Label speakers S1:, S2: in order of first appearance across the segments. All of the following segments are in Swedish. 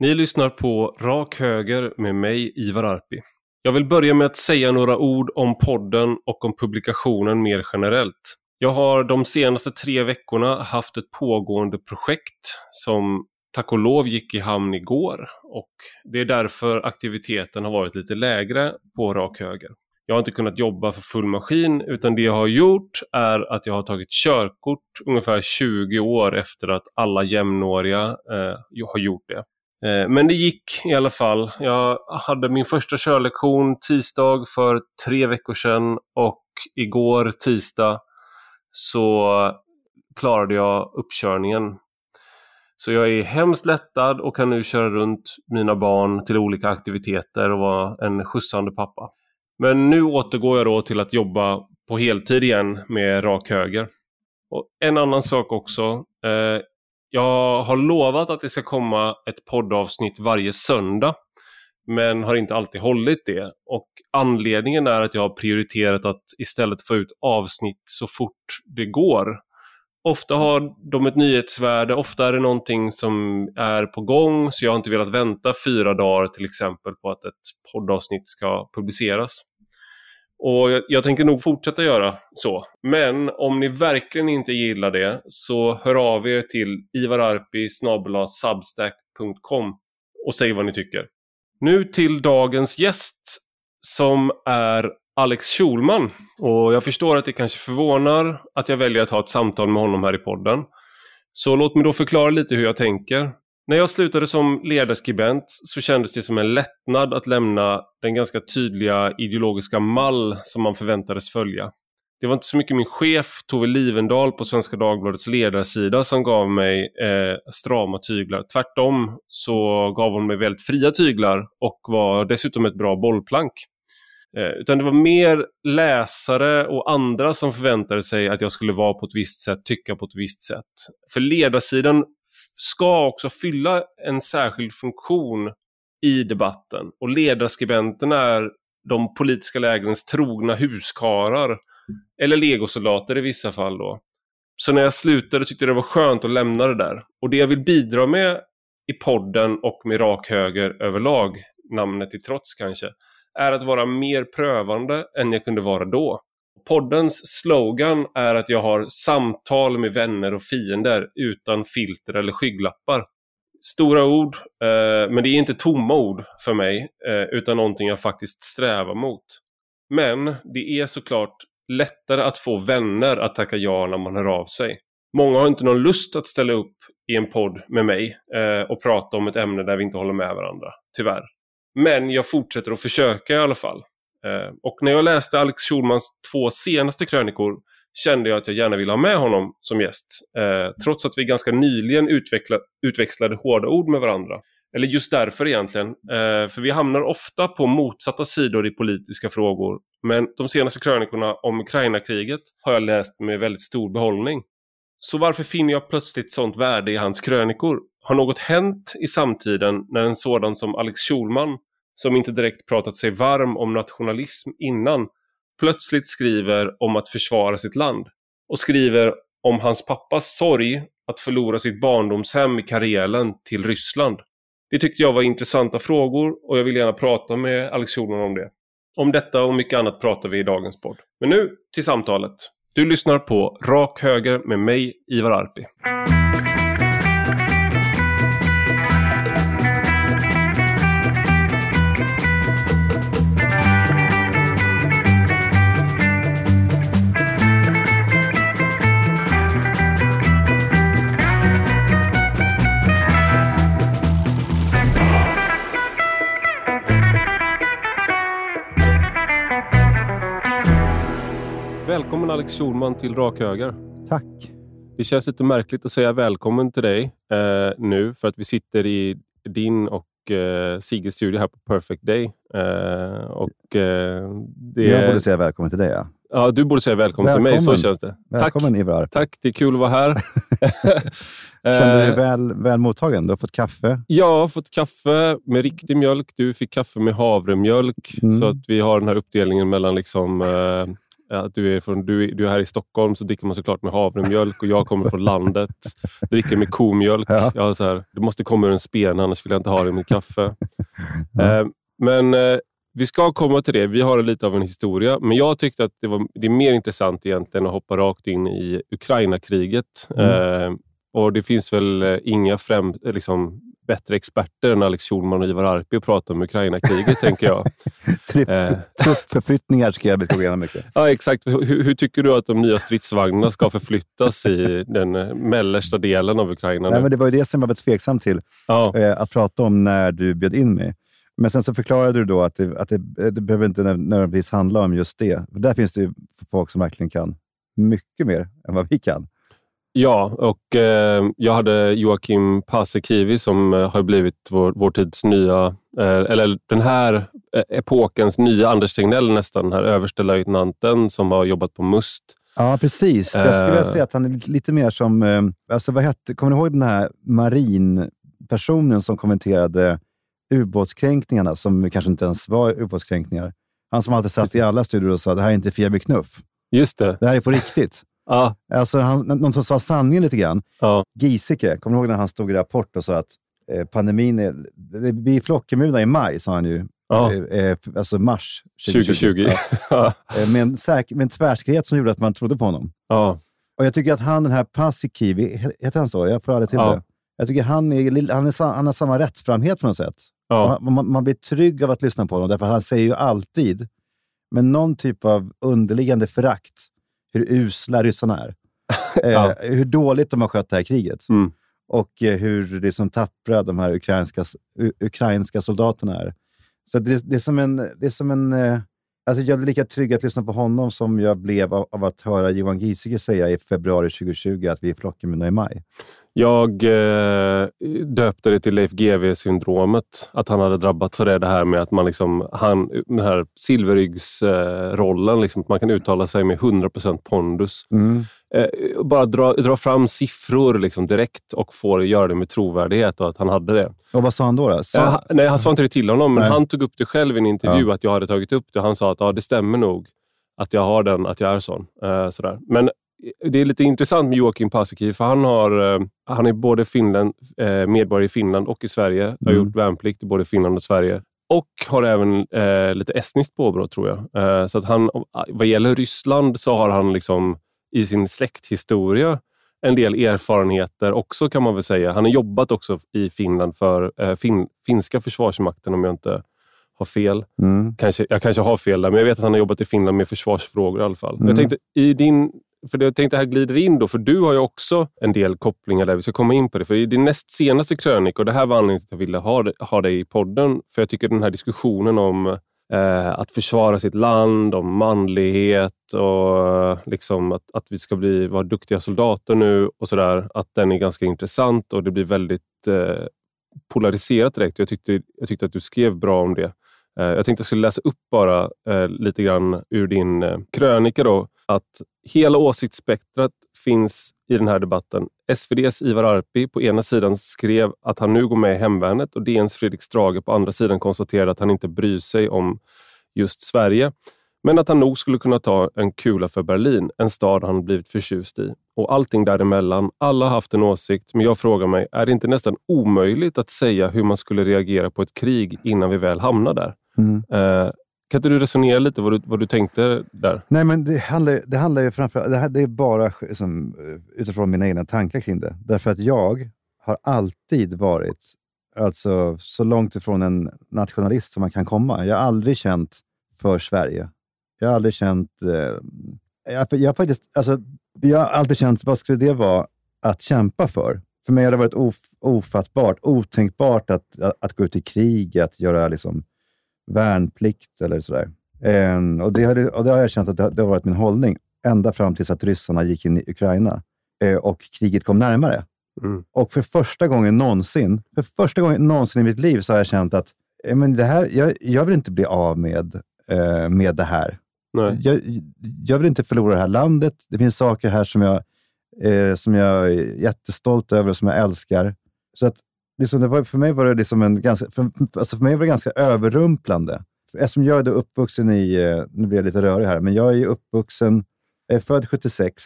S1: Ni lyssnar på Rak Höger med mig, Ivar Arpi. Jag vill börja med att säga några ord om podden och om publikationen mer generellt. Jag har de senaste tre veckorna haft ett pågående projekt som tack och lov gick i hamn igår och det är därför aktiviteten har varit lite lägre på rak höger. Jag har inte kunnat jobba för full maskin utan det jag har gjort är att jag har tagit körkort ungefär 20 år efter att alla jämnåriga eh, har gjort det. Eh, men det gick i alla fall. Jag hade min första körlektion tisdag för tre veckor sedan och igår tisdag så klarade jag uppkörningen. Så jag är hemskt lättad och kan nu köra runt mina barn till olika aktiviteter och vara en skjutsande pappa. Men nu återgår jag då till att jobba på heltid igen med rak höger. Och en annan sak också. Eh, jag har lovat att det ska komma ett poddavsnitt varje söndag. Men har inte alltid hållit det. Och anledningen är att jag har prioriterat att istället få ut avsnitt så fort det går. Ofta har de ett nyhetsvärde, ofta är det någonting som är på gång så jag har inte velat vänta fyra dagar till exempel på att ett poddavsnitt ska publiceras. Och jag, jag, tänker nog fortsätta göra så. Men om ni verkligen inte gillar det så hör av er till ivararpi substack.com och säg vad ni tycker. Nu till dagens gäst som är Alex Schulman. Och jag förstår att det kanske förvånar att jag väljer att ha ett samtal med honom här i podden. Så låt mig då förklara lite hur jag tänker. När jag slutade som ledarskribent så kändes det som en lättnad att lämna den ganska tydliga ideologiska mall som man förväntades följa. Det var inte så mycket min chef Tove Livendal på Svenska Dagbladets ledarsida som gav mig eh, strama tyglar. Tvärtom så gav hon mig väldigt fria tyglar och var dessutom ett bra bollplank. Eh, utan det var mer läsare och andra som förväntade sig att jag skulle vara på ett visst sätt, tycka på ett visst sätt. För ledarsidan ska också fylla en särskild funktion i debatten. Och ledarskribenterna är de politiska lägrens trogna huskarar. Eller legosoldater i vissa fall då. Så när jag slutade tyckte jag det var skönt att lämna det där. Och det jag vill bidra med i podden och med rak höger överlag, namnet i trots kanske, är att vara mer prövande än jag kunde vara då. Poddens slogan är att jag har samtal med vänner och fiender utan filter eller skygglappar. Stora ord, eh, men det är inte tomma ord för mig, eh, utan någonting jag faktiskt strävar mot. Men det är såklart lättare att få vänner att tacka ja när man hör av sig. Många har inte någon lust att ställa upp i en podd med mig eh, och prata om ett ämne där vi inte håller med varandra, tyvärr. Men jag fortsätter att försöka i alla fall. Eh, och när jag läste Alex Schulmans två senaste krönikor kände jag att jag gärna ville ha med honom som gäst. Eh, trots att vi ganska nyligen utveckla, utväxlade hårda ord med varandra. Eller just därför egentligen. Eh, för vi hamnar ofta på motsatta sidor i politiska frågor. Men de senaste krönikorna om Ukraina-kriget har jag läst med väldigt stor behållning. Så varför finner jag plötsligt sånt värde i hans krönikor? Har något hänt i samtiden när en sådan som Alex Schulman som inte direkt pratat sig varm om nationalism innan, plötsligt skriver om att försvara sitt land. Och skriver om hans pappas sorg att förlora sitt barndomshem i Karelen till Ryssland. Det tyckte jag var intressanta frågor och jag vill gärna prata med Alex Schulman om det. Om detta och mycket annat pratar vi i dagens podd. Men nu till samtalet. Du lyssnar på Rak Höger med mig, Ivar Arpi. Välkommen Alex Schulman till Rak Höger.
S2: Tack.
S1: Det känns lite märkligt att säga välkommen till dig eh, nu för att vi sitter i din och eh, Sigges studio här på Perfect Day. Eh, och, eh,
S2: det... Jag borde säga välkommen till dig, ja.
S1: Ja, du borde säga välkommen, välkommen. till mig. Så känns det.
S2: Välkommen Tack. Ivar.
S1: Tack, det är kul att vara här.
S2: Känner du dig eh, väl, väl mottagen? Du har fått kaffe?
S1: Jag har fått kaffe med riktig mjölk. Du fick kaffe med havremjölk. Mm. Så att vi har den här uppdelningen mellan liksom, eh, att du är, från, du, du är här i Stockholm så dricker man såklart med havremjölk och jag kommer från landet. dricker med komjölk. Ja. Jag så här, du måste komma ur en spena, annars vill jag inte ha det i mitt kaffe. Ja. Eh, men eh, vi ska komma till det. Vi har lite av en historia, men jag tyckte att det, var, det är mer intressant egentligen att hoppa rakt in i Ukraina-kriget. Mm. Eh, och Det finns väl eh, inga främ, liksom, bättre experter än Alex Schulman och Ivar Arpi att prata om Ukraina-kriget, tänker jag.
S2: Truppförflyttningar ska jag gå igenom mycket.
S1: Ja, exakt. Hur, hur, tycker du att de nya stridsvagnarna ska förflyttas i den eh, mellersta delen av Ukraina?
S2: Nej, men det var ju det som jag var tveksam till ja. eh, att prata om när du bjöd in mig. Men sen så förklarade du då att det, att det, det behöver inte nödvändigtvis handla om just det. För där finns det ju folk som verkligen kan mycket mer än vad vi kan.
S1: Ja, och eh, jag hade Joakim Paasikivi som eh, har blivit vår, vår tids nya, eh, eller den här eh, epokens nya Anders Tegnell nästan, den här överstelöjtnanten som har jobbat på MUST.
S2: Ja, precis. Jag skulle vilja eh. säga att han är lite mer som, eh, alltså vad hette, kommer ni ihåg den här marinpersonen som kommenterade ubåtskränkningarna, som kanske inte ens var ubåtskränkningar? Han som alltid satt i alla studior och sa det här är inte Feber Knuff.
S1: Just det.
S2: Det här är på riktigt.
S1: Ja.
S2: Alltså han, någon som sa sanningen lite grann. Ja. Giesecke, kommer du ihåg när han stod i Rapport och sa att eh, pandemin är... Vi är flockimmuna i maj, sa han ju. Ja. Eh, eh alltså mars 2020. 2020. Ja. Eh, med, en med en tvärsäkerhet som gjorde att man trodde på honom.
S1: Ja.
S2: Och Jag tycker att han, den här Paasikivi, heter han så? Jag får aldrig till det. Jag tycker han, är, han, är, han har samma rättframhet på något sätt. Man, man, blir trygg av att lyssna på honom, därför att han säger ju alltid, med någon typ av underliggande förakt, hur usla ryssarna är. ja. eh, hur dåligt de har skött det här kriget.
S1: Mm.
S2: Och eh, hur liksom tappra de här ukrainska, ukrainska soldaterna är. Så det, det, är som en... Det är som en eh, alltså jag blir lika trygg att lyssna på honom som jag blev av, av att höra Johan Giesecke säga i februari 2020 att vi är flocken i maj.
S1: Jag eh, döpte det till Leif GW-syndromet. Att han hade drabbats av det, det här med att man liksom, han, den här silverryggsrollen, eh, liksom, att man kan uttala sig med 100% pondus.
S2: Mm.
S1: Eh, bara dra, dra fram siffror liksom, direkt och få göra det med trovärdighet och att han hade det.
S2: Och vad sa han då? då? Så...
S1: Eh, nej, han sa inte det till honom, men nej. han tog upp det själv i en intervju, ja. att jag hade tagit upp det. Han sa att ja, det stämmer nog att jag har den, att jag är sån. Eh, sådär. Men det är lite intressant med Joakim Paasikivi, för han, har, eh, han är både Finland, eh, medborgare i Finland och i Sverige. Mm. Har gjort värnplikt i både Finland och Sverige. Och har även eh, lite estniskt påbrå, tror jag. Eh, så att han, vad gäller Ryssland så har han liksom i sin släkthistoria en del erfarenheter också, kan man väl säga. Han har jobbat också i Finland för eh, fin, finska försvarsmakten, om jag inte har fel.
S2: Mm.
S1: Kanske, jag kanske har fel där, men jag vet att han har jobbat i Finland med försvarsfrågor i alla fall. Mm. Jag tänkte, i din för jag tänkte här glider in då, för du har ju också en del kopplingar där. Vi ska komma in på det. För i din näst senaste krönika, och det här var anledningen till att jag ville ha, ha dig i podden, för jag tycker den här diskussionen om eh, att försvara sitt land, om manlighet och eh, liksom att, att vi ska bli, vara duktiga soldater nu och sådär, att den är ganska intressant och det blir väldigt eh, polariserat direkt. Jag tyckte, jag tyckte att du skrev bra om det. Eh, jag tänkte jag skulle läsa upp bara eh, lite grann ur din eh, krönika. Då, att hela åsiktsspektrat finns i den här debatten. SVDs Ivar Arpi på ena sidan skrev att han nu går med i hemvärnet och DNs Fredrik Strage på andra sidan konstaterade att han inte bryr sig om just Sverige. Men att han nog skulle kunna ta en kula för Berlin, en stad han blivit förtjust i. Och allting däremellan. Alla har haft en åsikt, men jag frågar mig, är det inte nästan omöjligt att säga hur man skulle reagera på ett krig innan vi väl hamnar där?
S2: Mm.
S1: Eh, kan inte du resonera lite vad du, vad du tänkte där?
S2: Nej, men det handlar, det handlar ju framförallt... det, här, det är bara som, eh, utifrån mina egna tankar kring det. Därför att jag har alltid varit alltså, så långt ifrån en nationalist som man kan komma. Jag har aldrig känt för Sverige. Jag har aldrig känt... Eh, jag, jag, faktiskt, alltså, jag har alltid känt, vad skulle det vara att kämpa för? För mig har det varit of, ofattbart, otänkbart att, att, att, gå ut i krig, att göra liksom, värnplikt eller sådär. Um, och, det har, och det har jag känt att det, det har varit min hållning ända fram tills att ryssarna gick in i Ukraina uh, och kriget kom närmare.
S1: Mm.
S2: Och för första gången någonsin, för första gången någonsin i mitt liv så har jag känt att eh, men det här, jag, jag vill inte bli av med, uh, med det här. Jag, jag, vill inte förlora det här landet. Det finns saker här som jag, eh, som jag är jättestolt över och som jag älskar. Så att liksom det var, för mig var det liksom en ganska, för, alltså för mig var det ganska överrumplande eftersom jag är då uppvuxen i, eh, nu blir jag lite rörig här, men jag är uppvuxen, jag är född 76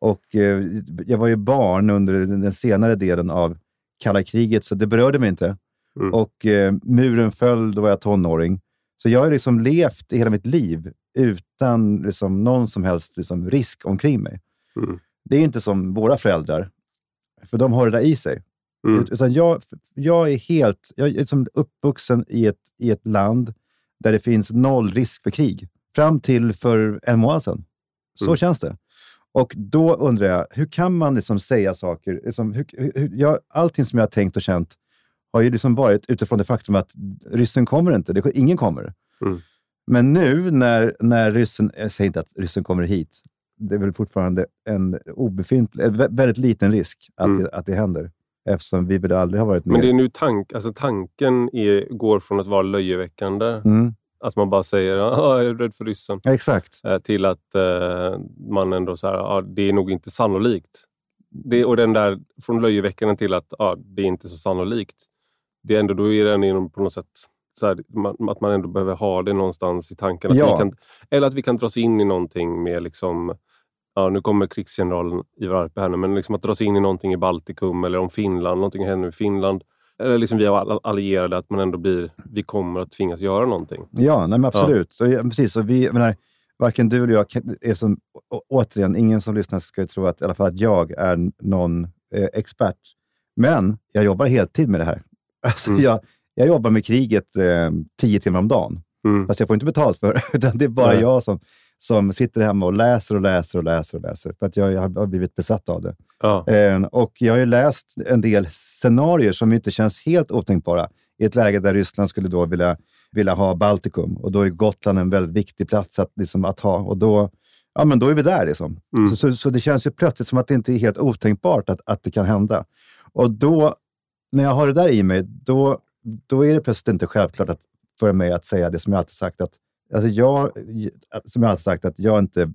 S2: och eh, jag var ju barn under den senare delen av kalla kriget, så det berörde mig inte.
S1: Mm.
S2: Och eh, muren föll, då var jag tonåring. Så jag har liksom levt hela mitt liv utan liksom, någon som helst liksom, risk omkring mig.
S1: Mm.
S2: Det är inte som våra föräldrar, för de har det där i sig.
S1: Mm.
S2: Ut- Utan jag, jag är helt jag är liksom uppvuxen i ett, i ett land där det finns noll risk för krig. Fram till för en månad sedan. Så
S1: Mm.
S2: känns det. Och då undrar jag, hur kan man liksom säga saker? Liksom, hur, hur, jag, allting som jag har tänkt och känt har ju liksom varit utifrån det faktum att ryssen kommer inte. Det, ingen kommer.
S1: Mm.
S2: Men nu när, när ryssen, jag säger inte att ryssen kommer hit, det är väl fortfarande en obefintlig, väldigt liten risk att,
S1: Mm.
S2: det, att det händer. Eftersom vi väl aldrig har varit med.
S1: Men det är nu tank, alltså tanken är, går från att vara löjeväckande,
S2: Mm.
S1: att man bara säger "Ah, jag är rädd för ryssen,
S2: Ja, exakt.
S1: eh, till att eh, man ändå så här, ah, det är nog inte sannolikt. Det, och den där från löjeväckande till att ah, det är inte så sannolikt. Det är ändå, då är den inom på något sätt så här, att man ändå behöver ha det någonstans i tanken. Att
S2: Ja.
S1: kan, eller att vi kan dras in i någonting med liksom Ja, nu kommer krigsgeneralen Ivar Arpi här nu, men liksom att dras in i någonting i Baltikum eller om Finland, någonting händer i Finland. Eller liksom vi har all- allierade, att man ändå blir, vi kommer att tvingas göra någonting.
S2: Ja, nej, men absolut. Ja, precis, och vi, menar, varken du eller jag är som, å, återigen, ingen som lyssnar ska tro att, i alla fall att jag är någon eh, expert. Men jag jobbar heltid med det här. Alltså,
S1: Mm.
S2: jag, jag jobbar med kriget eh, tio timmar om dagen.
S1: Mm.
S2: Fast jag får inte betalt för det, utan det är bara
S1: Nej.
S2: jag som, som sitter hemma och läser och läser och läser och läser. För att jag, jag har blivit besatt av det.
S1: Ja.
S2: Eh, och jag har ju läst en del scenarier som inte känns helt otänkbara i ett läge där Ryssland skulle då vilja, vilja ha Baltikum. Och då är Gotland en väldigt viktig plats att, liksom, att ha. Och då, ja, men då är vi där. Liksom.
S1: Mm.
S2: Så, så, så det känns ju plötsligt som att det inte är helt otänkbart att, att det kan hända. Och då, när jag har det där i mig, då, då är det plötsligt inte självklart att, för mig att säga det som jag alltid sagt. Att, alltså jag, som jag alltid sagt, att jag inte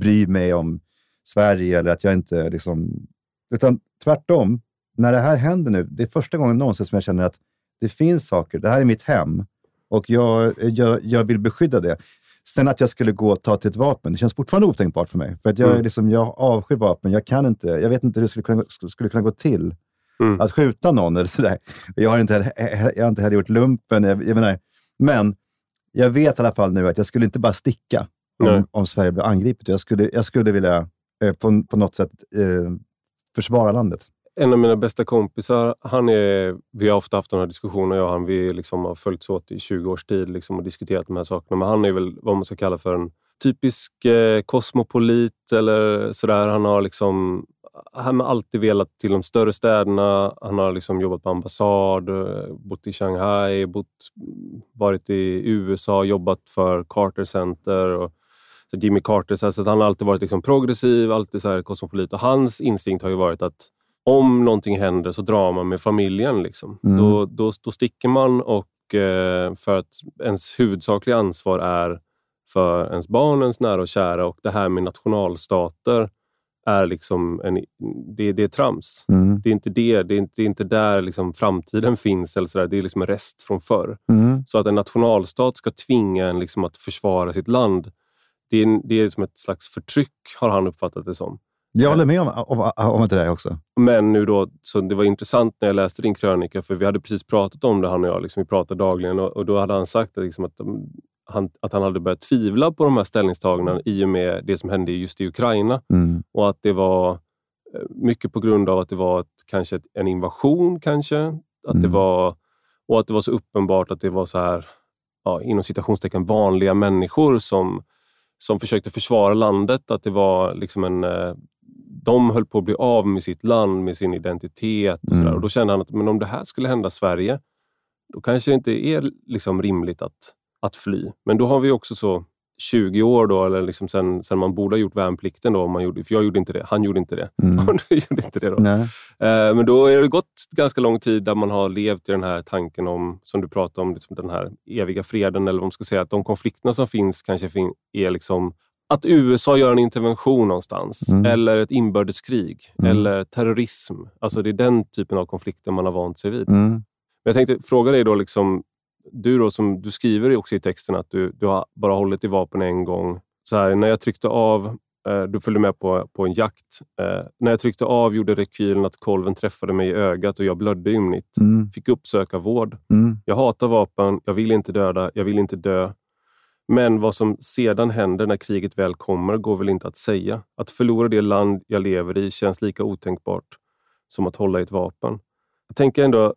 S2: bryr mig om Sverige eller att jag inte liksom... Utan tvärtom, när det här händer nu, det är första gången någonsin som jag känner att det finns saker, det här är mitt hem och jag, jag, jag vill beskydda det. Sen att jag skulle gå och ta till ett vapen, det känns fortfarande otänkbart för mig. För att jag,
S1: Mm.
S2: liksom, jag avskyr vapen, jag kan inte, jag vet inte hur det skulle kunna, skulle kunna gå till
S1: Mm.
S2: att skjuta någon eller sådär. Jag har inte, jag har inte heller gjort lumpen. Jag, jag menar, men jag vet i alla fall nu att jag skulle inte bara sticka om, om Sverige blev angripet. Jag skulle, jag skulle vilja eh, på, på något sätt eh, försvara landet.
S1: En av mina bästa kompisar, han är, vi har ofta haft den här diskussionen, jag och han, vi liksom har följts åt i 20 års tid liksom, och diskuterat de här sakerna. Men han är väl vad man ska kalla för en typisk eh, kosmopolit eller sådär. Han har liksom han har alltid velat till de större städerna. Han har liksom jobbat på ambassad, eh, bott i Shanghai, bott, varit i USA, jobbat för Carter Center och så Jimmy Carter. Så, här, så han har alltid varit liksom progressiv, alltid så här kosmopolit. Och hans instinkt har ju varit att om någonting händer så drar man med familjen. Liksom.
S2: Mm.
S1: Då, då, då sticker man och eh, för att ens huvudsakliga ansvar är för ens barn, ens nära och kära och det här med nationalstater är liksom en, det, det är trams.
S2: Mm.
S1: Det är inte det. Det är inte, det är inte där liksom framtiden finns. Eller så där. Det är liksom en rest från förr.
S2: Mm.
S1: Så att en nationalstat ska tvinga en liksom att försvara sitt land, det är, det är som ett slags förtryck, har han uppfattat det som.
S2: Jag håller med om, om, om det där också.
S1: Men nu då, så det var intressant när jag läste din krönika, för vi hade precis pratat om det, han och jag. Liksom, vi pratar dagligen och, och då hade han sagt att, liksom, att, han, att han hade börjat tvivla på de här ställningstagandena i och med det som hände just i Ukraina.
S2: Mm.
S1: Och att det var eh, mycket på grund av att det var ett, kanske ett, en invasion, kanske. Att det
S2: Mm.
S1: var, och att det var så uppenbart att det var så här, ja, inom citationstecken, vanliga människor som, som försökte försvara landet. Att det var liksom en... eh, De höll på att bli av med sitt land, med sin identitet. Och, så
S2: Mm.
S1: och Då kände han att men om det här skulle hända Sverige, då kanske det inte är liksom rimligt att, att fly. Men då har vi också så 20 år då, eller liksom sen, sen man borde ha gjort värnplikten. Då, om man gjorde, för jag gjorde inte det, han gjorde inte det.
S2: Mm.
S1: Du gjorde inte det då.
S2: Nej.
S1: Eh, Men då har det gått ganska lång tid där man har levt i den här tanken om, som du pratar om, liksom den här eviga freden. Eller vad man ska säga, att de konflikterna som finns kanske är liksom att USA gör en intervention någonstans,
S2: Mm.
S1: eller ett inbördeskrig,
S2: Mm.
S1: eller terrorism. Alltså det är den typen av konflikter man har vant sig vid.
S2: Mm.
S1: Men jag tänkte fråga dig då, liksom, du då som du skriver också i texten att du, du har bara hållit i vapen en gång. Så här, när jag tryckte av Eh, du följde med på, på en jakt. Eh, när jag tryckte av gjorde rekylen att kolven träffade mig i ögat och jag blödde ymnigt. Mm. Fick uppsöka vård. Mm. Jag hatar vapen, jag vill inte döda, jag vill inte dö. Men vad som sedan händer när kriget väl kommer går väl inte att säga. Att förlora det land jag lever i känns lika otänkbart som att hålla i ett vapen. Jag tänker ändå,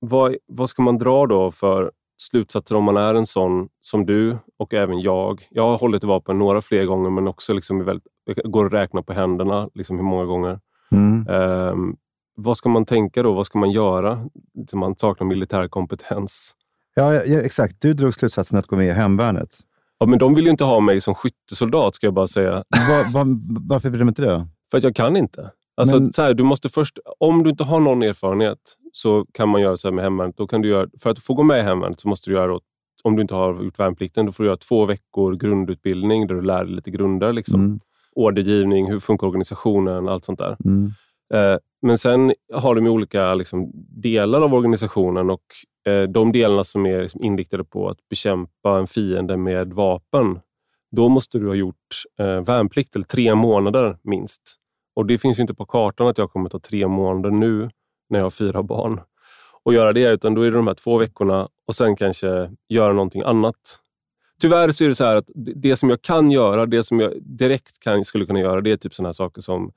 S1: vad, vad ska man dra då för slutsatser om man är en sån som du och även jag. Jag har hållit i vapen några fler gånger men också liksom väldigt, går att räkna på händerna liksom hur många gånger. Mm. Um, vad ska man tänka då? Vad ska man göra? Man saknar militär kompetens.
S2: Ja, ja, exakt. Du drog slutsatsen att gå med i hemvärnet.
S1: Ja, men de vill ju inte ha mig som skyttesoldat, ska jag bara säga.
S2: Var, var, varför vill de inte det?
S1: För att jag kan inte. Alltså, men... så här, du måste först, om du inte har någon erfarenhet så kan man göra så här med hemvärnet. Då kan du göra, för att få gå med i hemvärnet så måste du göra, om du inte har gjort värnplikten, då får du göra två veckor grundutbildning där du lär dig lite grunder. Liksom. Mm. Ordergivning, hur funkar organisationen, allt sånt där. Mm. Eh, men sen har de olika liksom, delar av organisationen och eh, de delarna som är liksom, inriktade på att bekämpa en fiende med vapen, då måste du ha gjort eh, värnplikt, eller tre månader minst. Och Det finns ju inte på kartan att jag kommer ta tre månader nu när jag har fyra barn och göra det, utan då är det de här två veckorna och sen kanske göra någonting annat. Tyvärr så är det så här att det som jag kan göra, det som jag direkt kan, skulle kunna göra, det är typ sådana här saker som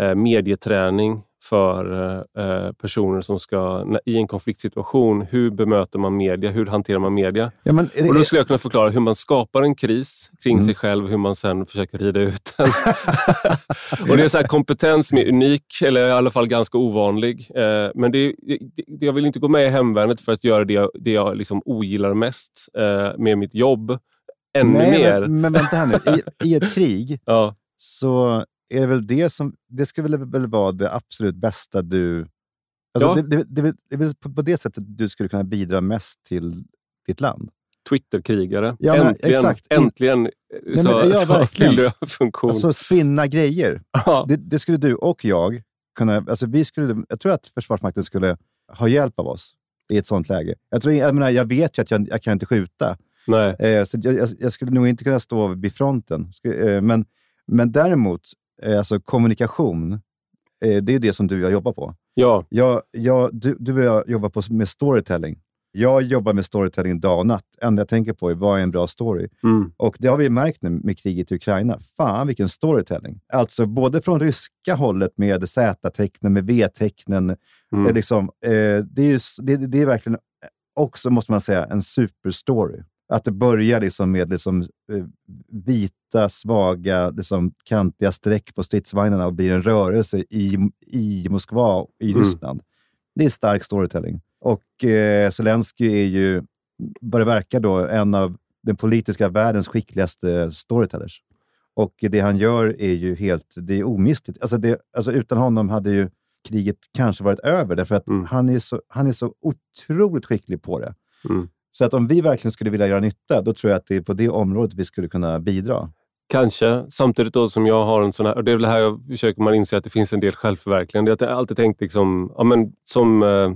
S1: eh, medieträning för eh, personer som ska, i en konfliktsituation, hur bemöter man media? Hur hanterar man media? Ja, men, och Då skulle jag kunna förklara hur man skapar en kris kring mm. sig själv och hur man sen försöker rida ut den. och Det är så kompetens som är unik, eller i alla fall ganska ovanlig. Eh, men det, det, jag vill inte gå med i hemvärnet för att göra det, det jag liksom ogillar mest eh, med mitt jobb ännu Nej, mer.
S2: Men, men vänta här nu. I, i ett krig ja. så är det väl det som... Det skulle väl vara det absolut bästa du... Alltså ja. det, det, det, det är väl på det sättet du skulle kunna bidra mest till ditt land.
S1: Twitterkrigare. Ja, äntligen, exakt. äntligen Nej, så, men, ja, fyller jag funktion.
S2: Alltså spinna grejer. Det, det, skulle du och jag kunna... Alltså vi skulle, jag tror att Försvarsmakten skulle ha hjälp av oss i ett sånt läge. Jag, tror, jag, menar, jag vet ju att jag, jag kan inte skjuta.
S1: Nej.
S2: Eh, så jag, jag, skulle nog inte kunna stå vid fronten. Eh, men, men däremot Eh, alltså kommunikation, eh, det är det som du och jag jobbar på.
S1: Ja.
S2: Jag, jag, du, du och jag jobbar på, med storytelling. Jag jobbar med storytelling dag och natt. Det enda jag tänker på är vad är en bra story? Mm. Och Det har vi märkt nu med kriget i Ukraina. Fan vilken storytelling! Alltså både från ryska hållet med Z-tecknen, med V-tecknen. Mm. Liksom, eh, det, är det, det, är verkligen också, måste man säga, en superstory. Att det börjar liksom med liksom, eh, vita, svaga, liksom, kantiga streck på stridsvagnarna och blir en rörelse i, i Moskva, i mm. Ryssland. Det är stark storytelling. Och eh, Zelensky är ju, vad det verkar, då, en av den politiska världens skickligaste storytellers. Och det han gör är ju helt det är omistligt. Alltså, det, alltså utan honom hade ju kriget kanske varit över, därför att mm. han, är så, han är så otroligt skicklig på det. Mm. Så att om vi verkligen skulle vilja göra nytta, då tror jag att det är på det området vi skulle kunna bidra.
S1: Kanske. Samtidigt då som jag har en sån här, och det är väl här jag försöker man inse att det finns en del självförverkligande. Jag har alltid tänkt liksom, ja men som eh,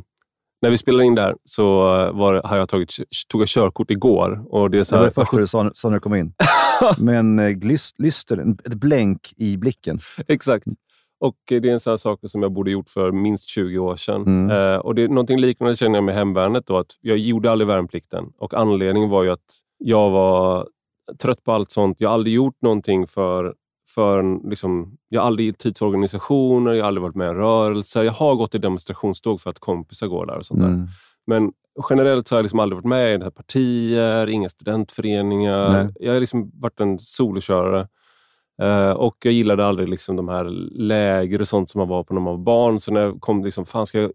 S1: när vi spelade in där så eh, var, har jag tagit, tog jag körkort igår. Och det, är så
S2: här, det var det första du sa, sa när du kom in. Med en lyster, ett blänk i blicken.
S1: Exakt. Och Det är en sån sak som jag borde gjort för minst 20 år sedan. Mm. Eh, och det är Någonting liknande känner jag med hemvärnet. Då, att jag gjorde aldrig värnplikten och anledningen var ju att jag var trött på allt sånt. Jag har aldrig gjort någonting för, för liksom, jag har aldrig gett tid till organisationer, jag har aldrig varit med i en rörelse. Jag har gått i demonstrationståg för att kompisar går där och sånt mm. där. Men generellt så har jag liksom aldrig varit med i partier, inga studentföreningar. Nej. Jag har liksom varit en solokörare. Uh, och jag gillade aldrig liksom de här läger och sånt som man var på när man var barn. Så när jag kom, liksom, fan ska jag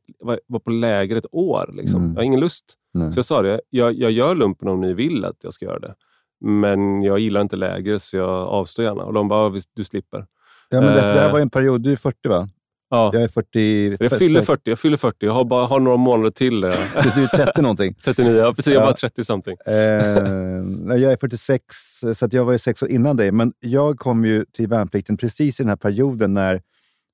S1: vara på läger ett år? Liksom? Mm. Jag har ingen lust. Nej. Så jag sa det, jag, jag gör lumpen om ni vill att jag ska göra det. Men jag gillar inte läger så jag avstår gärna. Och de bara, du slipper.
S2: Ja, men det, det här var en period, du är 40 va? Ja. Jag är 40.
S1: Jag fyller 40. Jag fyller 40. Jag har, bara, har några månader till. du
S2: är 30 någonting?
S1: 39, ja precis. Jag är bara 30 something. Eh,
S2: jag är 46, så jag var ju sex år innan dig. Men jag kom ju till värnplikten precis i den här perioden när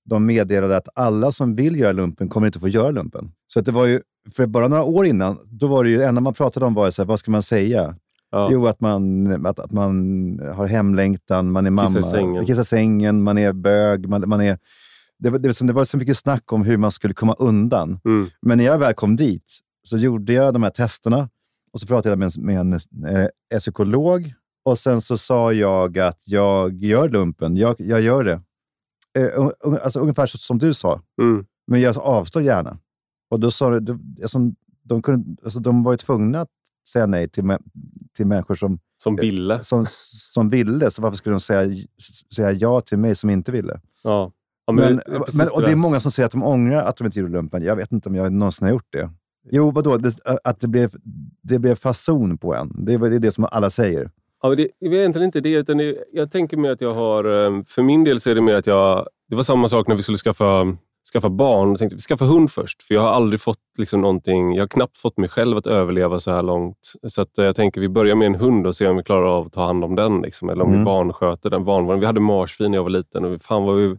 S2: de meddelade att alla som vill göra lumpen kommer inte få göra lumpen. Så att det var ju för bara några år innan, då var det ju enda man pratade om var så här, vad ska man säga?
S1: Ja.
S2: Jo, att man, att, att man har hemlängtan, man är mamma,
S1: Kissar sängen.
S2: kissar sängen, man är bög, man, man är... Det, var- det, det var så mycket snack om hur man skulle komma undan.
S1: Mm.
S2: Men när jag väl kom dit så gjorde jag de här testerna och så pratade jag med en, med en eh, psykolog och sen så sa jag att jag gör lumpen. Jag, jag gör det. Eh, un- alltså ungefär så, som du sa,
S1: Mm.
S2: men jag avstår gärna. Och då sa de, alltså, de, kunde, alltså, de var ju tvungna att säga nej till, till människor som,
S1: Som ville.
S2: som, som ville, så varför skulle de säga, säga ja till mig som inte ville?
S1: Ja. Ja,
S2: Men, men, och det är många som säger att de ångrar att de inte gjorde lumpen. Jag vet inte om jag någonsin har gjort det. Jo, vadå? Det, att det blev, det blev fason på en. Det är det, som alla säger.
S1: Ja, men det det är egentligen inte det, utan det, jag tänker mer att jag har... eh, För min del så är det mer att jag... Det var samma sak när vi skulle skaffa, skaffa barn. Jag tänkte vi skaffa hund först, för jag har aldrig fått liksom någonting... Jag har knappt fått mig själv att överleva så här långt. Så att eh, jag tänker vi börjar med en hund och ser om vi klarar av att ta hand om den. Liksom, eller om
S2: Mm.
S1: vi vansköter den. Vanvården. Vi hade marsvin när jag var liten och fan vad vi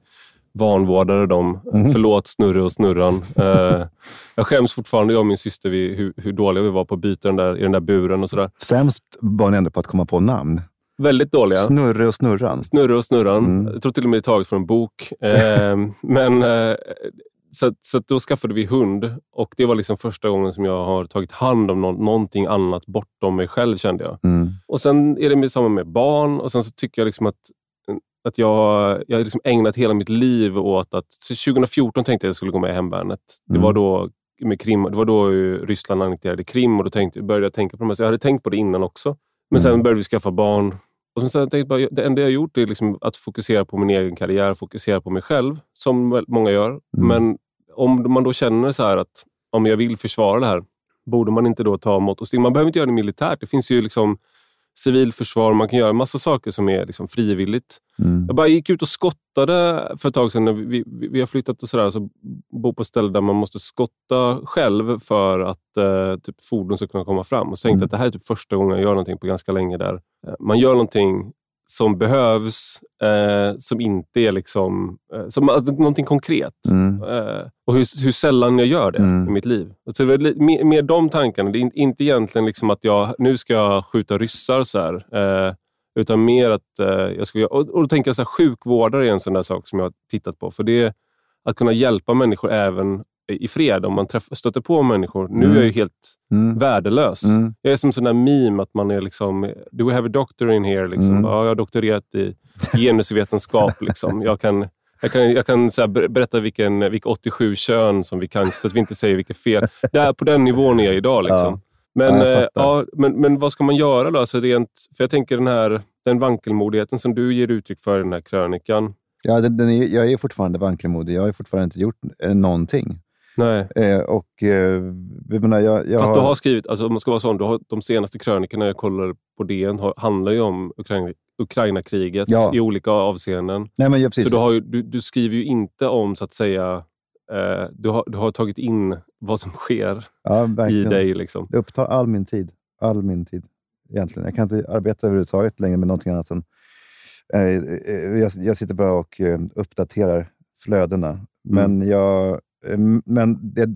S1: vanvårdade dem.
S2: Mm.
S1: Förlåt Snurre och Snurran. Eh, jag skäms fortfarande, jag och min syster, vi, hur, hur dåliga vi var på att byta den där, i den där buren och sådär.
S2: Sämst var ni ändå på att komma på namn.
S1: Väldigt dåliga.
S2: Snurre och Snurran.
S1: Snurre och Snurran.
S2: Mm.
S1: Jag tror till och med det är taget från en bok. Eh, men, eh, så, så då skaffade vi hund och det var liksom första gången som jag har tagit hand om nå- någonting annat bortom mig själv kände jag.
S2: Mm.
S1: Och Sen är det med, samma med barn och sen så tycker jag liksom att, att jag, jag har liksom ägnat hela mitt liv åt att... Så 2014 tänkte jag att jag skulle gå med i hemvärnet. Det
S2: Mm.
S1: var då med Krim, det var då Ryssland annekterade Krim och då tänkte, började jag tänka på det. Så jag hade tänkt på det innan också. Men sen
S2: Mm.
S1: började vi skaffa barn. Och sen tänkte bara, det enda jag har gjort är liksom att fokusera på min egen karriär, fokusera på mig själv, som många gör.
S2: Mm.
S1: Men om man då känner så här att om jag vill försvara det här, borde man inte då ta mått och steg? Man behöver inte göra det militärt. Det finns ju liksom civilförsvar, man kan göra massa saker som är liksom frivilligt.
S2: Mm.
S1: Jag bara gick ut och skottade för ett tag sedan. När vi, vi, vi har flyttat och sådär, så bor på ställen där man måste skotta själv för att eh, typ fordon ska kunna komma fram. Och så tänkte jag
S2: Mm.
S1: att det här är typ första gången jag gör någonting på ganska länge där eh, man gör någonting som behövs, eh, som inte är liksom, eh, som, alltså, någonting konkret.
S2: Mm.
S1: Eh, och hur, hur sällan jag gör det
S2: Mm.
S1: i mitt liv. Så det är li- mer, mer de tankarna. Det är in- inte egentligen liksom att jag nu ska jag skjuta ryssar. Så här, eh, utan mer att eh, jag ska. Och, och då tänker jag så här, sjukvårdare är en sån där sak som jag har tittat på. För det är att kunna hjälpa människor även i fred. Om man träff, stöter på människor. Nu är jag ju helt
S2: Mm.
S1: värdelös.
S2: Mm.
S1: Jag är som sån där meme att man är liksom, do we have a doctor in here? Liksom.
S2: Mm.
S1: Ja, jag har doktorerat i genusvetenskap. liksom. Jag kan, jag kan, jag kan så berätta vilken, vilka 87 kön som vi kan, så att vi inte säger vilket fel. Där, på den nivån är jag idag. Liksom.
S2: Ja.
S1: Men,
S2: Ja,
S1: eh, ja, men, men vad ska man göra då? Alltså rent, för jag tänker den här den vankelmodigheten som du ger uttryck för i den här krönikan.
S2: Ja, den, den är, jag är fortfarande vankelmodig. Jag har fortfarande inte gjort eh, någonting.
S1: Nej.
S2: Eh, och, eh, jag menar, jag, jag
S1: Fast du har skrivit, alltså, om man ska vara sån, du har, de senaste krönikorna jag kollar på DN har, handlar ju om Ukraina, Ukraina-kriget
S2: Ja.
S1: i olika avseenden.
S2: Nej, men jag, precis.
S1: Så du, har ju, du, du skriver ju inte om, så att säga, eh, du, har, du har tagit in vad som sker
S2: ja,
S1: i dig. Liksom.
S2: Det upptar all min tid. All min tid, egentligen. Jag kan inte arbeta överhuvudtaget längre med någonting annat än... Eh, eh, jag, jag sitter bara och eh, uppdaterar flödena. Men jag... Eh, men det,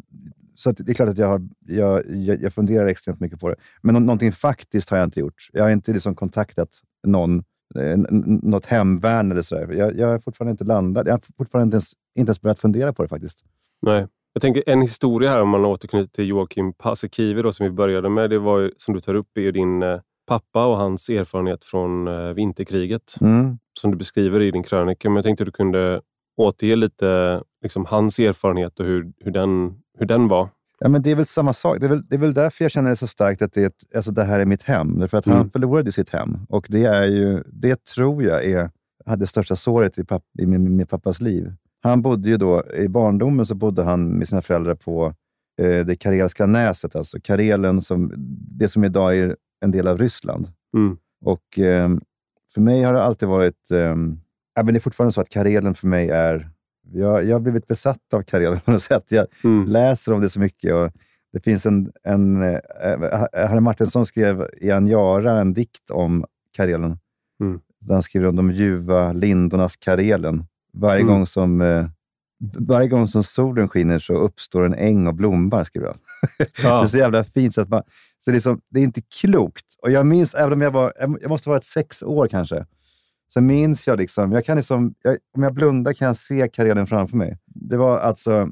S2: så det är klart att jag, har, jag, jag, jag funderar extremt mycket på det. Men nå, någonting faktiskt har jag inte gjort. Jag har inte liksom kontaktat någon, eh, något hemvärn eller sådär. Jag, jag har fortfarande inte landat. Jag har fortfarande inte ens, inte ens börjat fundera på det faktiskt.
S1: Nej. Jag tänker en historia här, om man återknyter till Joakim Paasikivi då, som vi började med. Det var ju, som du tar upp är din eh, pappa och hans erfarenhet från eh, vinterkriget.
S2: Mm.
S1: Som du beskriver i din krönika. Men jag tänkte att du kunde återge lite liksom, hans erfarenhet och hur, hur, den, hur den var.
S2: Ja, men det är väl samma sak. Det är väl, det är väl därför jag känner det så starkt att det, är ett, alltså det här är mitt hem. Därför att han
S1: Mm.
S2: förlorade sitt hem. Och det är ju, det tror jag är det största såret i, papp, i min, min pappas liv. Han bodde ju då, i barndomen så bodde han med sina föräldrar på eh, det karelska näset, alltså Karelen, som, det som idag är en del av Ryssland.
S1: Mm.
S2: Och eh, för mig har det alltid varit... Eh, men det är fortfarande så att Karelen för mig är... Jag, jag har blivit besatt av Karelen på något sätt. Jag
S1: Mm.
S2: läser om det så mycket. Och det finns en... en eh, Harry Martinsson skrev i Anjara en dikt om Karelen.
S1: Mm.
S2: Där han skriver om de ljuva lindornas Karelen. Varje
S1: Mm.
S2: gång som, eh, varje gång som solen skiner så uppstår en äng av blommar, skriver han.
S1: Ja.
S2: Det är så jävla fint. Så att man, så det, är liksom, det är inte klokt. Och jag minns, även om jag var, jag måste ha varit sex år kanske, så minns jag liksom, jag kan liksom, jag, om jag blundar kan jag se karelen framför mig. Det var alltså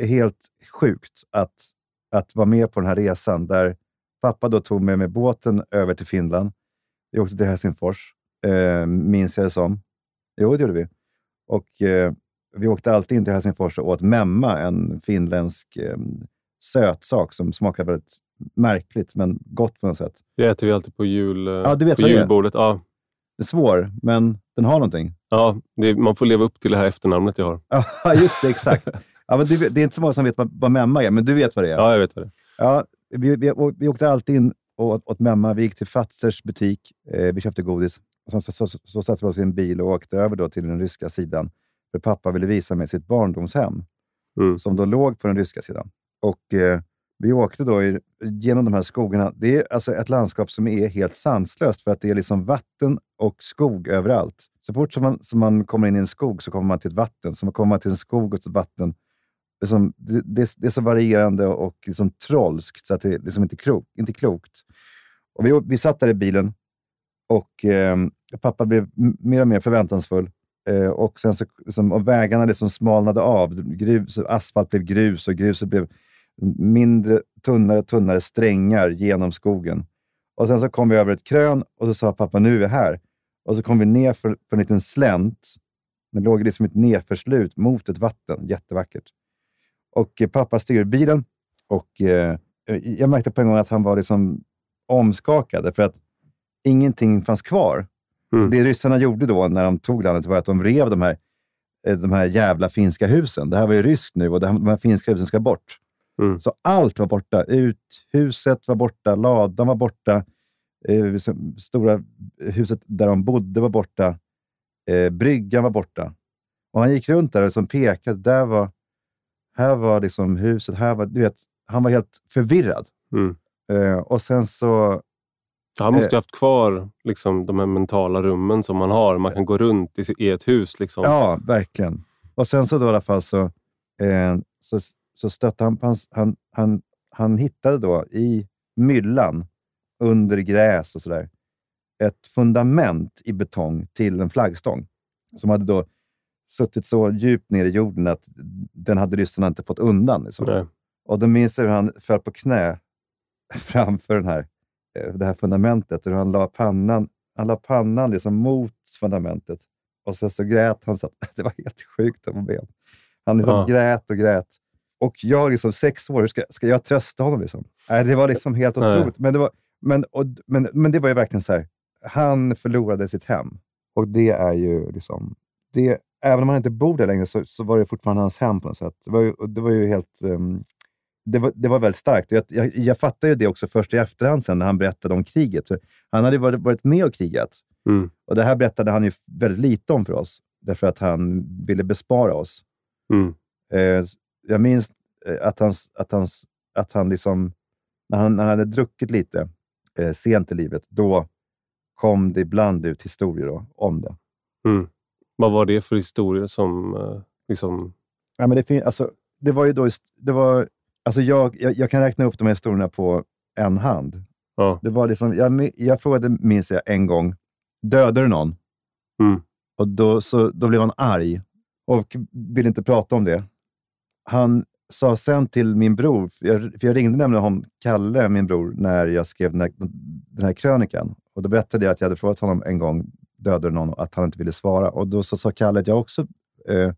S2: helt sjukt att, att vara med på den här resan där pappa då tog mig med båten över till Finland. Vi åkte till Helsingfors, eh, minns jag det som. Jo, det gjorde vi. Och eh, vi åkte alltid in till Helsingfors och åt memma, en finländsk eh, sötsak som smakar väldigt märkligt, men gott på något sätt.
S1: Det äter vi alltid på, jul, eh,
S2: Ja, du vet
S1: på julbordet. Ja.
S2: Det är svår, men den har någonting.
S1: Ja, det, man får leva upp till det här efternamnet jag har.
S2: Ja, just det. Exakt. Ja, men du, det är inte så många som vet vad, vad memma är, men du vet vad det är.
S1: Ja, jag vet vad det är.
S2: Ja, vi, vi, vi åkte alltid in och åt, åt memma. Vi gick till Fazers butik. Eh, vi köpte godis. Och sen så, så, så, så satte vi oss i en bil och åkte över då till den ryska sidan. För pappa ville visa mig sitt barndomshem,
S1: Mm.
S2: som då låg på den ryska sidan. Och eh, vi åkte då i, genom de här skogarna. Det är alltså ett landskap som är helt sanslöst, för att det är liksom vatten och skog överallt. Så fort som man, som man kommer in i en skog så kommer man till ett vatten. Så man kommer man till en skog och ett vatten. Liksom, det, det, det är så varierande och liksom trollskt så att det är liksom inte, klok, inte klokt. Och vi, vi satt där i bilen och eh, pappa blev mer och mer förväntansfull. Eh, och, sen så, liksom, och vägarna liksom smalnade av. Grus, asfalt blev grus och gruset blev mindre, tunnare tunnare strängar genom skogen. Och Sen så kom vi över ett krön och så sa pappa, nu är vi här. Och så kom vi ner för, för en liten slänt. Det låg liksom ett nedförslut mot ett vatten. Jättevackert. Och eh, pappa steg ur bilen och eh, jag märkte på en gång att han var liksom omskakad för att ingenting fanns kvar.
S1: Mm.
S2: Det ryssarna gjorde då när de tog landet var att de rev de här, eh, de här jävla finska husen. Det här var ju ryskt nu och de här finska husen ska bort.
S1: Mm.
S2: Så allt var borta. Uthuset var borta, ladan var borta, eh, stora huset där de bodde var borta, eh, bryggan var borta. Och han gick runt där och liksom pekade. Där var, här var liksom huset, här var... Du vet, han var helt förvirrad.
S1: Mm.
S2: Eh, och sen så...
S1: Han måste
S2: Eh.
S1: ju haft kvar liksom, de här mentala rummen som man har. Man kan gå runt i, i ett hus. Liksom.
S2: Ja, verkligen. Och sen så då i alla fall så, eh, så, så stötte han, på han, han, han hittade då i myllan, under gräs och sådär, ett fundament i betong till en flaggstång som hade då suttit så djupt ner i jorden att den hade ryssarna inte fått undan. Liksom. Och då minns jag hur han föll på knä framför den här, eh, det här fundamentet. Och han la pannan, han la pannan liksom mot fundamentet. Och så, så grät han. Så att, det var helt sjukt att vara med om. Han liksom
S1: Ja.
S2: grät och grät. Och jag, liksom sex år, ska, ska jag trösta honom? Liksom? Nej, det var liksom helt
S1: Nej.
S2: otroligt. Men det, var, men, och, men, men det var ju verkligen så här. Han förlorade sitt hem. Och det är ju liksom... Det, även om han inte bor där längre så, så var det fortfarande hans hem på något sätt. Det var ju, det var ju helt... ehm, det var, det var väldigt starkt. Jag, jag, jag fattar ju det också först i efterhand sen när han berättade om kriget. För han hade varit, varit med och krigat.
S1: Mm.
S2: Och det här berättade han ju väldigt lite om för oss, därför att han ville bespara oss.
S1: Mm.
S2: Eh, jag minns eh, att han, att han, att han liksom, när han, när han hade druckit lite eh, sent i livet, då kom det ibland ut historier då, om det.
S1: Mm. Vad var det för historier som... eh, liksom...
S2: Ja, men det, fin- alltså, det var ju då, det var, alltså jag, jag, jag kan räkna upp de här historierna på en hand.
S1: Ja.
S2: Det var liksom, jag, jag frågade, minns jag, en gång, dödade du någon?
S1: Mm.
S2: Och då, så, då blev han arg och ville inte prata om det. Han sa sen till min bror, för jag, för jag ringde nämligen honom, Kalle, min bror, när jag skrev den här, den här krönikan. Och då berättade jag att jag hade frågat honom en gång, dödade någon? Att han inte ville svara. Och då så sa Kalle att jag också eh,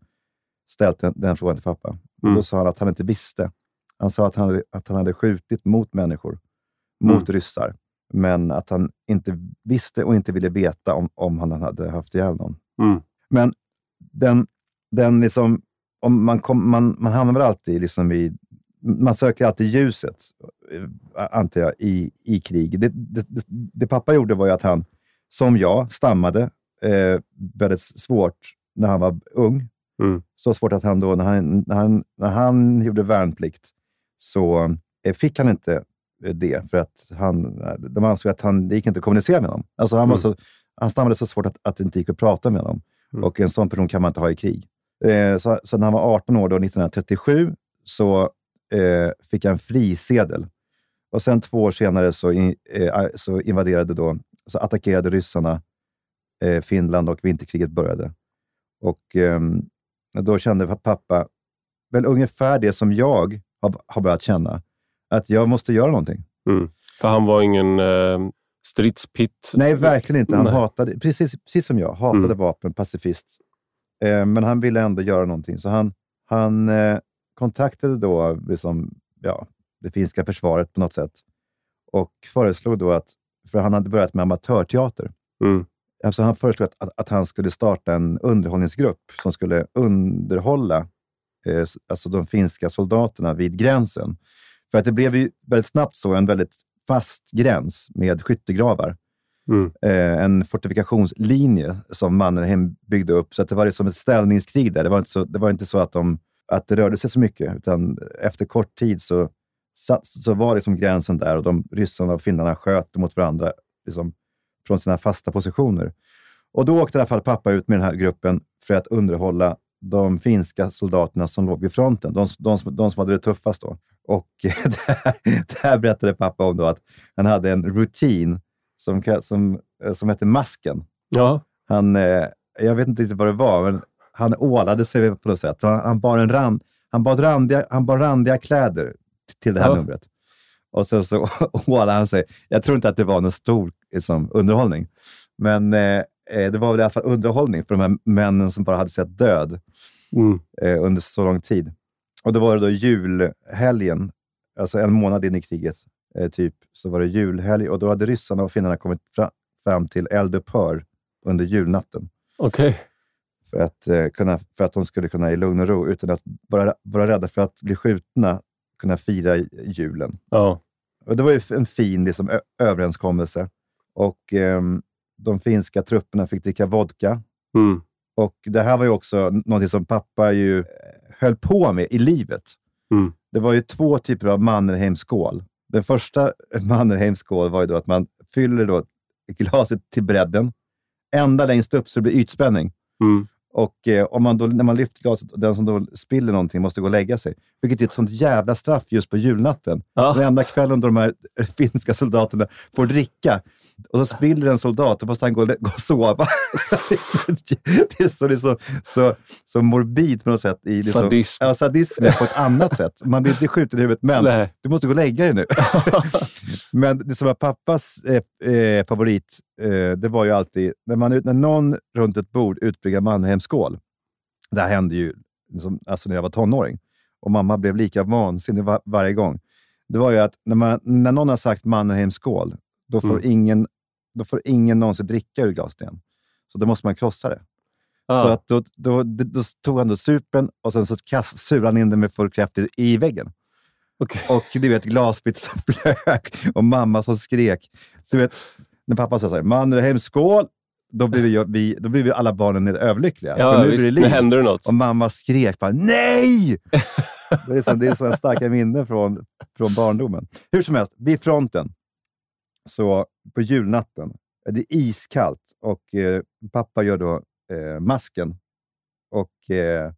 S2: ställt den, den frågan till pappa. Och
S1: Mm.
S2: Då sa han att han inte visste. Han sa att han, att han hade skjutit mot människor, mot
S1: Mm.
S2: ryssar. Men att han inte visste och inte ville veta om, om han hade haft ihjäl någon.
S1: Mm.
S2: Men den, den liksom, om man, kom, man, man hamnar väl alltid liksom i... Man söker alltid ljuset, eh, antar jag, i, i krig. Det, det, det, pappa gjorde var ju att han, som jag, stammade eh, väldigt svårt när han var ung.
S1: Mm.
S2: Så svårt att han då, när han, när han, när han gjorde värnplikt, så eh, fick han inte eh, det. För att han, de ansåg att han, det gick inte att kommunicera med honom. Alltså han, var
S1: Mm.
S2: så, han stammade så svårt att, att det inte gick att prata med honom.
S1: Mm.
S2: Och en sån person kan man inte ha i krig. Eh, så, så när han var 18 år, då, 1937, så eh, fick han en frisedel. Och sen två år senare så, in, eh, så invaderade då, så attackerade ryssarna eh, Finland och vinterkriget började. Och ehm, då kände pappa väl ungefär det som jag har, har börjat känna. Att jag måste göra någonting.
S1: Mm. För han var ingen eh, stridspitt?
S2: Nej, verkligen inte. Han Nej. hatade, precis, precis som jag, hatade mm. vapen, pacifist. Eh, men han ville ändå göra någonting. Så han, han eh, kontaktade då liksom, ja, det finska försvaret på något sätt och föreslog då att, för han hade börjat med amatörteater, mm. alltså han föreslog att, att, att, han skulle starta en underhållningsgrupp som skulle underhålla eh, alltså de finska soldaterna vid gränsen. För att det blev ju väldigt snabbt så en väldigt fast gräns med skyttegravar. Mm. Eh, en fortifikationslinje som Mannerheim byggde upp. Så att det var liksom ett ställningskrig där. Det var inte så, det var inte så att, de, att det rörde sig så mycket, utan efter kort tid så, så, så var liksom gränsen där och de ryssarna och finnarna sköt mot varandra liksom, från sina fasta positioner. Och då åkte i alla fall pappa ut med den här gruppen för att underhålla de finska soldaterna som låg vid fronten, de, de, de som hade det tuffast då. Och där, där berättade pappa om då att han hade en rutin som, som, som hette Masken.
S1: Ja.
S2: Han, eh, jag vet inte riktigt vad det var, men han ålade sig på något sätt. Han, han bar, en rand, han bar, randiga, han bar randiga kläder till det här ja. numret. Och så, så ålade han sig. Jag tror inte att det var någon stor liksom, underhållning, men eh, eh, det var väl i alla fall underhållning för de här männen som bara hade sett död mm. eh, under så lång tid. Och då var det då julhelgen, alltså en månad in i kriget, eh, typ, så var det julhelg och då hade ryssarna och finnarna kommit fra, fram till eldupphör under julnatten.
S1: Okej. Okay.
S2: För, att, eh, för att de skulle kunna i lugn och ro, utan att vara, vara rädda för att bli skjutna, kunna fira julen.
S1: Ja.
S2: Och det var ju en fin liksom, överenskommelse. Och eh, de finska trupperna fick dricka vodka. Mm. Och Det här var ju också något som pappa ju eh, höll på med i livet. Mm. Det var ju två typer av Mannerheimskål. Den första Mannerheims Mannerheimskål var ju då att man fyller då glaset till bredden. Ända längst upp så det blir ytspänning. Mm. Och eh, om man då, när man lyfter glaset och den som då spiller någonting måste gå och lägga sig. Vilket är ett sånt jävla straff just på julnatten. Ja. Den enda kvällen då de här finska soldaterna får dricka och så spiller en soldat, då måste han gå, gå och sova. det är så, det är så, så, så morbid på något sätt. I
S1: liksom, sadism.
S2: Ja, sadism på ett annat sätt. Man blir inte skjuten i huvudet, men Nej. du måste gå och lägga dig nu. men det som var pappas eh, eh, favorit, eh, det var ju alltid när, man, när någon runt ett bord utbryggar Mannheimskål. Det här hände ju liksom, alltså när jag var tonåring och mamma blev lika vansinnig var, varje gång. Det var ju att när, man, när någon har sagt Mannheimskål, då får, mm. ingen, då får ingen någonsin dricka ur glaset igen. Så då måste man krossa det. Ah. Så att då, då, då, då, tog han då supen och sen så surade han in den med full kraft i, i väggen. Okay. Och du vet, glasbit som flög och mamma som skrek. Så vet, när pappa sa så här, Mannerheim, skål! Då blev vi, vi, då blev vi alla barnen överlyckliga.
S1: Ja, nu visst, blir det liv. händer det något.
S2: Och mamma skrek bara, nej! det är, så, det är så starka minnen från, från barndomen. Hur som helst, vid fronten så på julnatten, det är iskallt och eh, pappa gör då eh, masken. Och eh,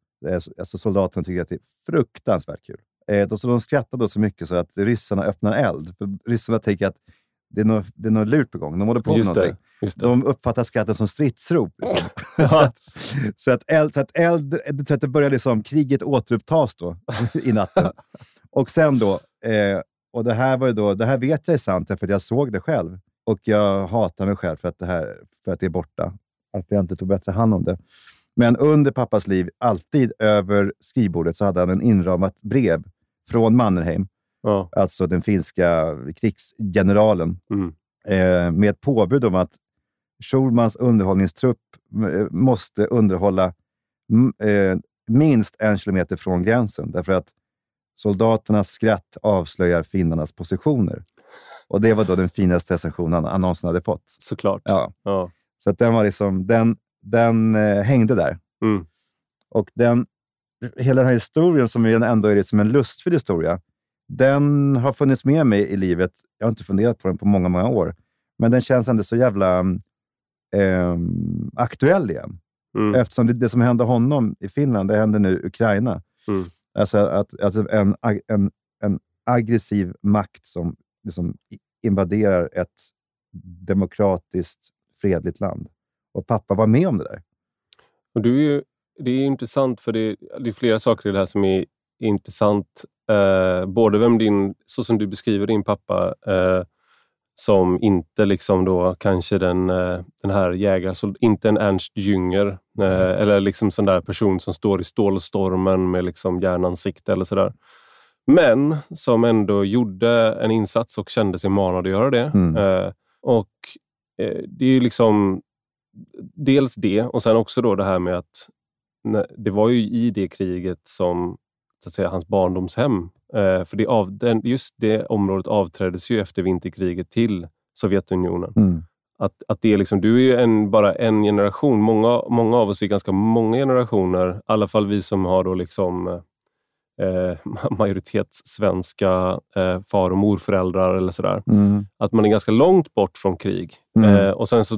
S2: alltså soldaterna tycker att det är fruktansvärt kul. Eh, de, så de skrattar då så mycket så att ryssarna öppnar eld. För ryssarna tänker att det är något, det är något lurt på gång. De håller på med någonting. Det, De uppfattar skratten som stridsrop. Liksom. så, att, så, att eld, så att eld, så att det börjar liksom, kriget återupptas då i natten. och sen då, eh, och det här, var då, det här vet jag är sant, för jag såg det själv. Och jag hatar mig själv för att det, här, för att det är borta. Att jag inte tog bättre hand om det. Men under pappas liv, alltid över skrivbordet, så hade han en inramat brev från Mannerheim, ja. alltså den finska krigsgeneralen, mm. eh, med ett påbud om att Schulmans underhållningstrupp eh, måste underhålla eh, minst en kilometer från gränsen. Därför att Soldaternas skratt avslöjar finnarnas positioner. Och det var då den finaste recensionen han någonsin hade fått.
S1: Såklart.
S2: Ja.
S1: ja.
S2: Så den, var liksom, den, den eh, hängde där. Mm. Och den, hela den här historien, som ändå är liksom en lustfylld historia, den har funnits med mig i livet. Jag har inte funderat på den på många, många år. Men den känns ändå så jävla eh, aktuell igen.
S1: Mm.
S2: Eftersom det, det som hände honom i Finland, det händer nu i Ukraina.
S1: Mm.
S2: Alltså att, att en, en, en aggressiv makt som liksom invaderar ett demokratiskt, fredligt land. Och pappa var med om det där.
S1: Och du är ju, det är intressant för det, det är flera saker i det här som är intressant. Eh, både vem din, så som du beskriver din pappa, eh, som inte liksom då kanske den, eh, den här jägaren, så inte en Ernst Jünger eh, eller liksom sån där person som står i stålstormen med liksom järnansikte eller sådär. Men som ändå gjorde en insats och kände sig manad att göra det.
S2: Mm.
S1: Eh, och det är ju liksom dels det och sen också då det här med att det var ju i det kriget som så att säga, hans barndomshem, eh, för det av, den, just det området avträddes ju efter vinterkriget till Sovjetunionen.
S2: Mm.
S1: Att, att det är liksom, du är ju en, bara en generation. Många, många av oss är ganska många generationer, i alla fall vi som har då liksom eh, majoritetssvenska eh, far och morföräldrar eller sådär
S2: Mm.
S1: att man är ganska långt bort från krig.
S2: Mm.
S1: Eh, och sen så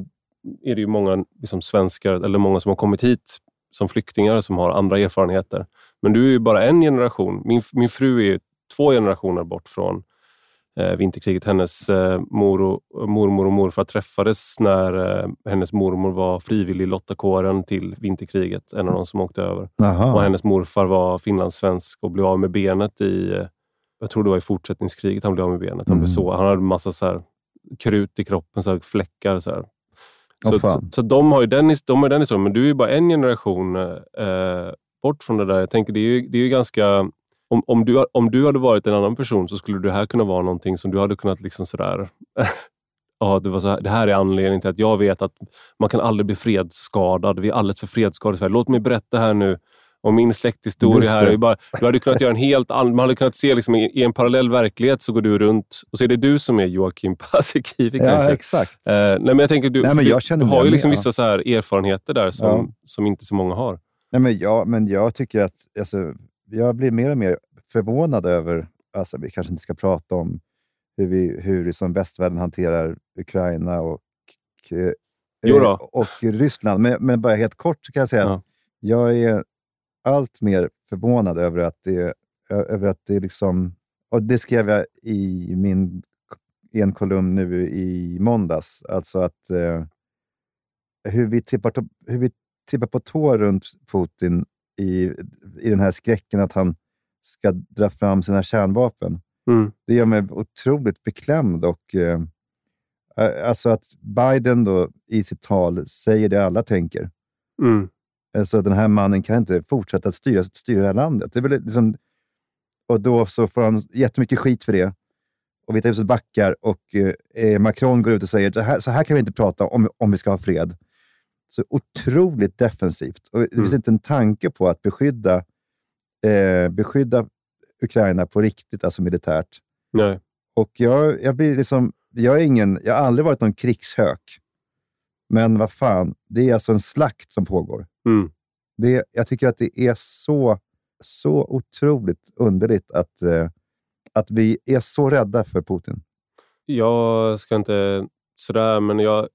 S1: är det ju många liksom, svenskar, eller många som har kommit hit som flyktingar som har andra erfarenheter. Men du är ju bara en generation. Min, min fru är ju två generationer bort från eh, vinterkriget. Hennes eh, mor och, mormor och morfar träffades när eh, hennes mormor var frivillig i lottakåren till vinterkriget. En av de som åkte över.
S2: Jaha.
S1: Och hennes morfar var finlandssvensk och blev av med benet i, eh, jag tror det var i fortsättningskriget han blev av med benet. Han, blev
S2: Mm.
S1: så, han hade massa så här krut i kroppen, så här fläckar. Så, här.
S2: Åh,
S1: så, så, de har ju den, de har den historien, men du är ju bara en generation eh, bort från det där. Jag tänker det är ju, det är ju ganska... Om, om, du, om du hade varit en annan person så skulle det här kunna vara någonting som du hade kunnat liksom sådär... ja, det, var så här, det här är anledningen till att jag vet att man kan aldrig bli fredsskadad. Vi är alldeles för fredsskadade i Sverige. Låt mig berätta här nu om min släkthistoria. Här. bara, du hade kunnat göra en helt annan... Man hade kunnat se liksom, i, i en parallell verklighet så går du runt och så är det du som är Joakim Paasikivi
S2: Ja,
S1: kanske.
S2: exakt.
S1: Eh, nej, men jag tänker, du,
S2: Nej, men
S1: du,
S2: jag känner
S1: du har ju liksom vissa så här erfarenheter där som,
S2: Ja.
S1: som inte så många har.
S2: Nej, men, jag, men jag tycker att alltså, jag blir mer och mer förvånad över, alltså, vi kanske inte ska prata om hur, vi, hur liksom västvärlden hanterar Ukraina och, eh,
S1: Jo då.
S2: och Ryssland. Men, men bara helt kort så kan jag säga
S1: Ja.
S2: att jag är allt mer förvånad över att det, över att det liksom... Och det skrev jag i min i en kolumn nu i måndags. Alltså att eh, hur, vi trippar, to- hur vi trippar på tå runt Putin i, i den här skräcken att han ska dra fram sina kärnvapen.
S1: Mm.
S2: Det gör mig otroligt beklämd. Och, eh, alltså att Biden då i sitt tal säger det alla tänker.
S1: Mm.
S2: Alltså den här mannen kan inte fortsätta att styra, styra det här landet. Det är väl liksom, och då så får han jättemycket skit för det. Och Vita huset backar och eh, Macron går ut och säger så här, så här kan vi inte prata om, om vi ska ha fred. Så otroligt defensivt. Och det finns
S1: Mm.
S2: inte en tanke på att beskydda, eh, beskydda Ukraina på riktigt, alltså militärt.
S1: Nej.
S2: Och jag, jag blir liksom, jag är ingen, jag har aldrig varit någon krigshök. Men vad fan, det är alltså en slakt som pågår.
S1: Mm.
S2: Det, jag tycker att det är så, så otroligt underligt att, eh, att vi är så rädda för Putin.
S1: Jag ska inte sådär, men jag,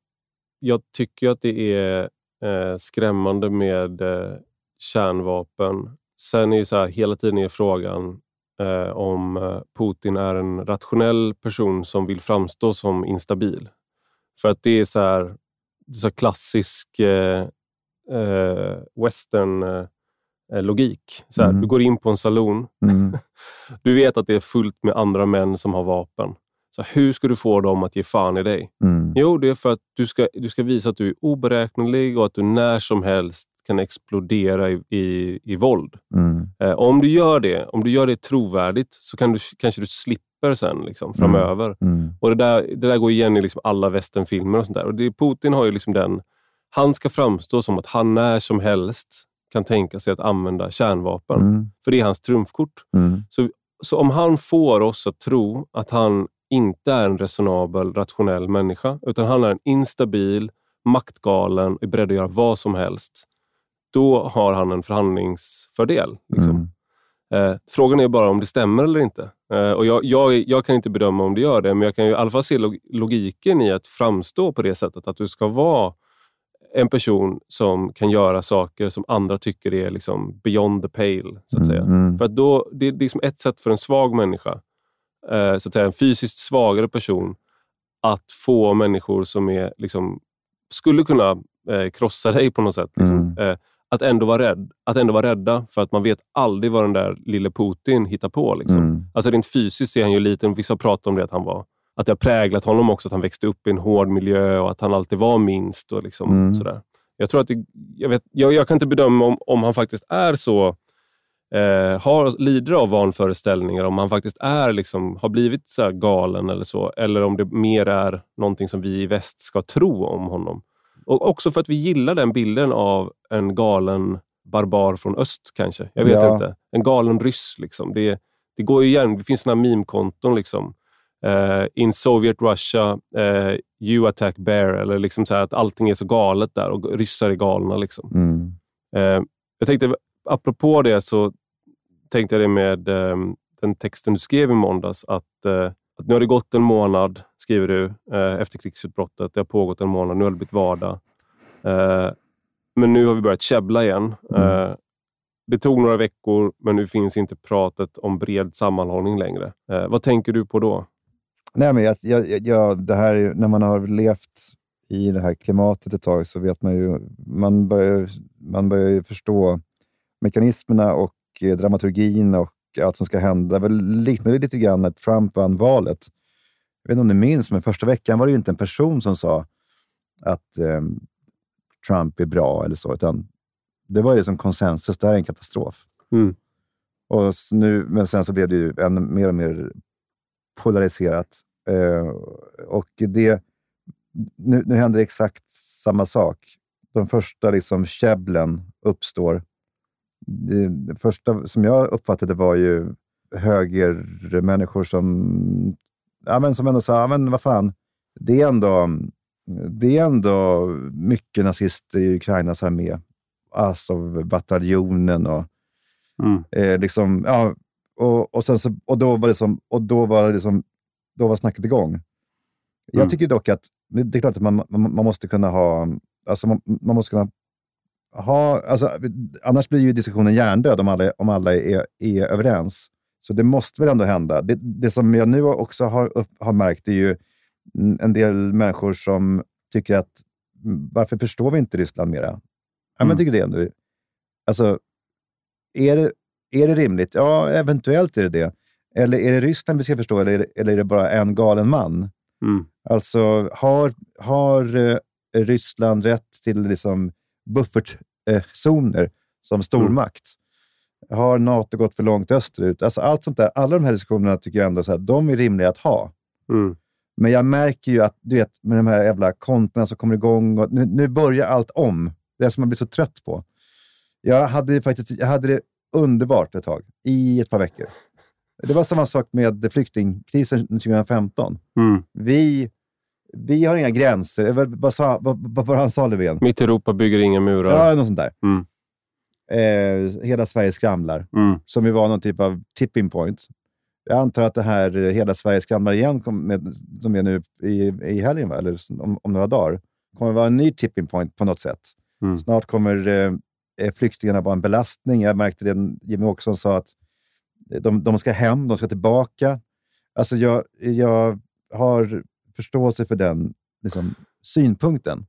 S1: jag tycker att det är eh, skrämmande med eh, kärnvapen. Sen är ju så här, hela tiden är frågan eh, om eh, Putin är en rationell person som vill framstå som instabil. För att det är så här, är så klassisk eh, eh, western eh, logik. Så här,
S2: Mm.
S1: Du går in på en saloon,
S2: Mm.
S1: du vet att det är fullt med andra män som har vapen. Så hur ska du få dem att ge fan i dig?
S2: Mm.
S1: Jo, det är för att du ska, du ska visa att du är oberäknelig och att du när som helst kan explodera i, i, i våld.
S2: Mm.
S1: Eh, om du gör det, om du gör det trovärdigt så kan du, kanske du slipper sen liksom, framöver.
S2: Mm.
S1: Och det där, det där går igen i liksom alla västernfilmer och sånt där. Och det, Putin har ju liksom den... Han ska framstå som att han när som helst kan tänka sig att använda kärnvapen.
S2: Mm.
S1: För det är hans trumfkort.
S2: Mm.
S1: Så om han får oss att tro att han inte är en resonabel, rationell människa, utan han är en instabil, maktgalen och är beredd att göra vad som helst, då har han en förhandlingsfördel. Liksom.
S2: Mm.
S1: Eh, frågan är bara om det stämmer eller inte. Eh, och jag, jag, jag kan inte bedöma om det gör det, men jag kan ju i alla fall se log- logiken i att framstå på det sättet. Att du ska vara en person som kan göra saker som andra tycker är liksom beyond the pale. så att säga.
S2: Mm.
S1: För att då, det, det är som ett sätt för en svag människa, eh, så att säga, en fysiskt svagare person, att få människor som är, liksom, skulle kunna eh, krossa dig på något sätt. Liksom.
S2: Mm.
S1: Eh, att, ändå vara rädd, att ändå vara rädda, för att man vet aldrig vad den där lille Putin hittar på. Liksom.
S2: Mm.
S1: Alltså rent fysiskt är han ju liten. Vissa pratar om det, att han var att det har präglat honom också, att han växte upp i en hård miljö och att han alltid var minst. Och liksom,
S2: Mm.
S1: sådär. Jag, tror att det, jag, vet, jag, jag kan inte bedöma om, om han faktiskt är så, eh, har, lider av vanföreställningar, om han faktiskt är liksom, har blivit så galen eller så, eller om det mer är någonting som vi i väst ska tro om honom. Och också för att vi gillar den bilden av en galen barbar från öst kanske. Jag vet
S2: Ja.
S1: inte. En galen ryss. Liksom. Det, det går ju igen. Det finns såna meme-konton. Liksom. Eh, in Soviet Russia, eh, you attack bear. Eller liksom så att allting är så galet där och ryssar är galna. Liksom.
S2: Mm.
S1: Eh, jag tänkte, apropå det så tänkte jag det med eh, den texten du skrev i måndags. Att, eh, att nu har det gått en månad, skriver du, eh, efter krigsutbrottet. Det har pågått en månad. Nu har det blivit vardag. Eh, men nu har vi börjat käbbla igen.
S2: Mm.
S1: Eh, det tog några veckor, men nu finns inte pratet om bred sammanhållning längre. Eh, vad tänker du på då?
S2: Nej, men jag, jag, jag- det här, när man har levt i det här klimatet ett tag så vet man ju, man börjar, man börjar ju förstå mekanismerna och eh, dramaturgin och allt som ska hända. Det liknade lite grann när Trump vann valet. Jag vet inte om ni minns, men första veckan var det inte en person som sa att eh, Trump är bra eller så, utan det var ju som konsensus, det här är en katastrof.
S1: Mm.
S2: Och nu, men sen så blev det ju än mer och mer polariserat. Eh, och det, nu, nu händer exakt samma sak. De första liksom käbblen uppstår. Det, det första som jag uppfattade var ju högermänniskor som, ja, men som ändå sa, ja, men vad fan, det är ändå, det är ändå mycket nazister i Ukrainas armé. Azov-bataljonen och
S1: Mm.
S2: Eh, liksom, ja, och, och, sen så, och då var det som, och då var det liksom, då var snacket igång. Jag
S1: Mm.
S2: tycker dock att det är klart att man, man, man måste kunna ha, alltså man, man måste kunna ha, alltså, annars blir ju diskussionen hjärndöd om alla, om alla är, är överens. Så det måste väl ändå hända. Det, det som jag nu också har, upp, har märkt är ju en del människor som tycker att varför förstår vi inte Ryssland mera? Ja, men
S1: Mm.
S2: tycker det ändå. Alltså, är det, är det rimligt? Ja, eventuellt är det det. Eller är det Ryssland vi ska förstå, eller är det, eller är det bara en galen man?
S1: Mm.
S2: Alltså, har, har eh, Ryssland rätt till liksom buffertzoner som stormakt? Har NATO gått för långt österut? Alltså, allt sånt där, alla de här diskussionerna tycker jag ändå så här, de är rimliga att ha.
S1: Mm.
S2: Men jag märker ju att, du vet, med de här jävla kontona som kommer igång, och nu, nu börjar allt om. Det är som man blir så trött på. Jag hade, faktiskt, jag hade det underbart ett tag, i ett par veckor. Det var samma sak med flyktingkrisen 2015.
S1: Mm.
S2: Vi, vi har inga gränser. Eh, Vad, sa, vad, vad han sa, Löfven?
S1: Mitt Europa bygger inga murar.
S2: Ja, något sånt där.
S1: Mm.
S2: Eh, hela Sverige skramlar,
S1: Mm.
S2: som ju var någon typ av tipping point. Jag antar att det här eh, Hela Sverige skramlar igen, med, som är nu i, i helgen, va? eller om, om några dagar, kommer vara en ny tipping point på något sätt.
S1: Mm.
S2: Snart kommer eh, eh, flyktingarna vara en belastning. Jag märkte det, Jimmy Åkesson sa att de, de ska hem, de ska tillbaka. Alltså jag, jag har förståelse för den liksom, synpunkten.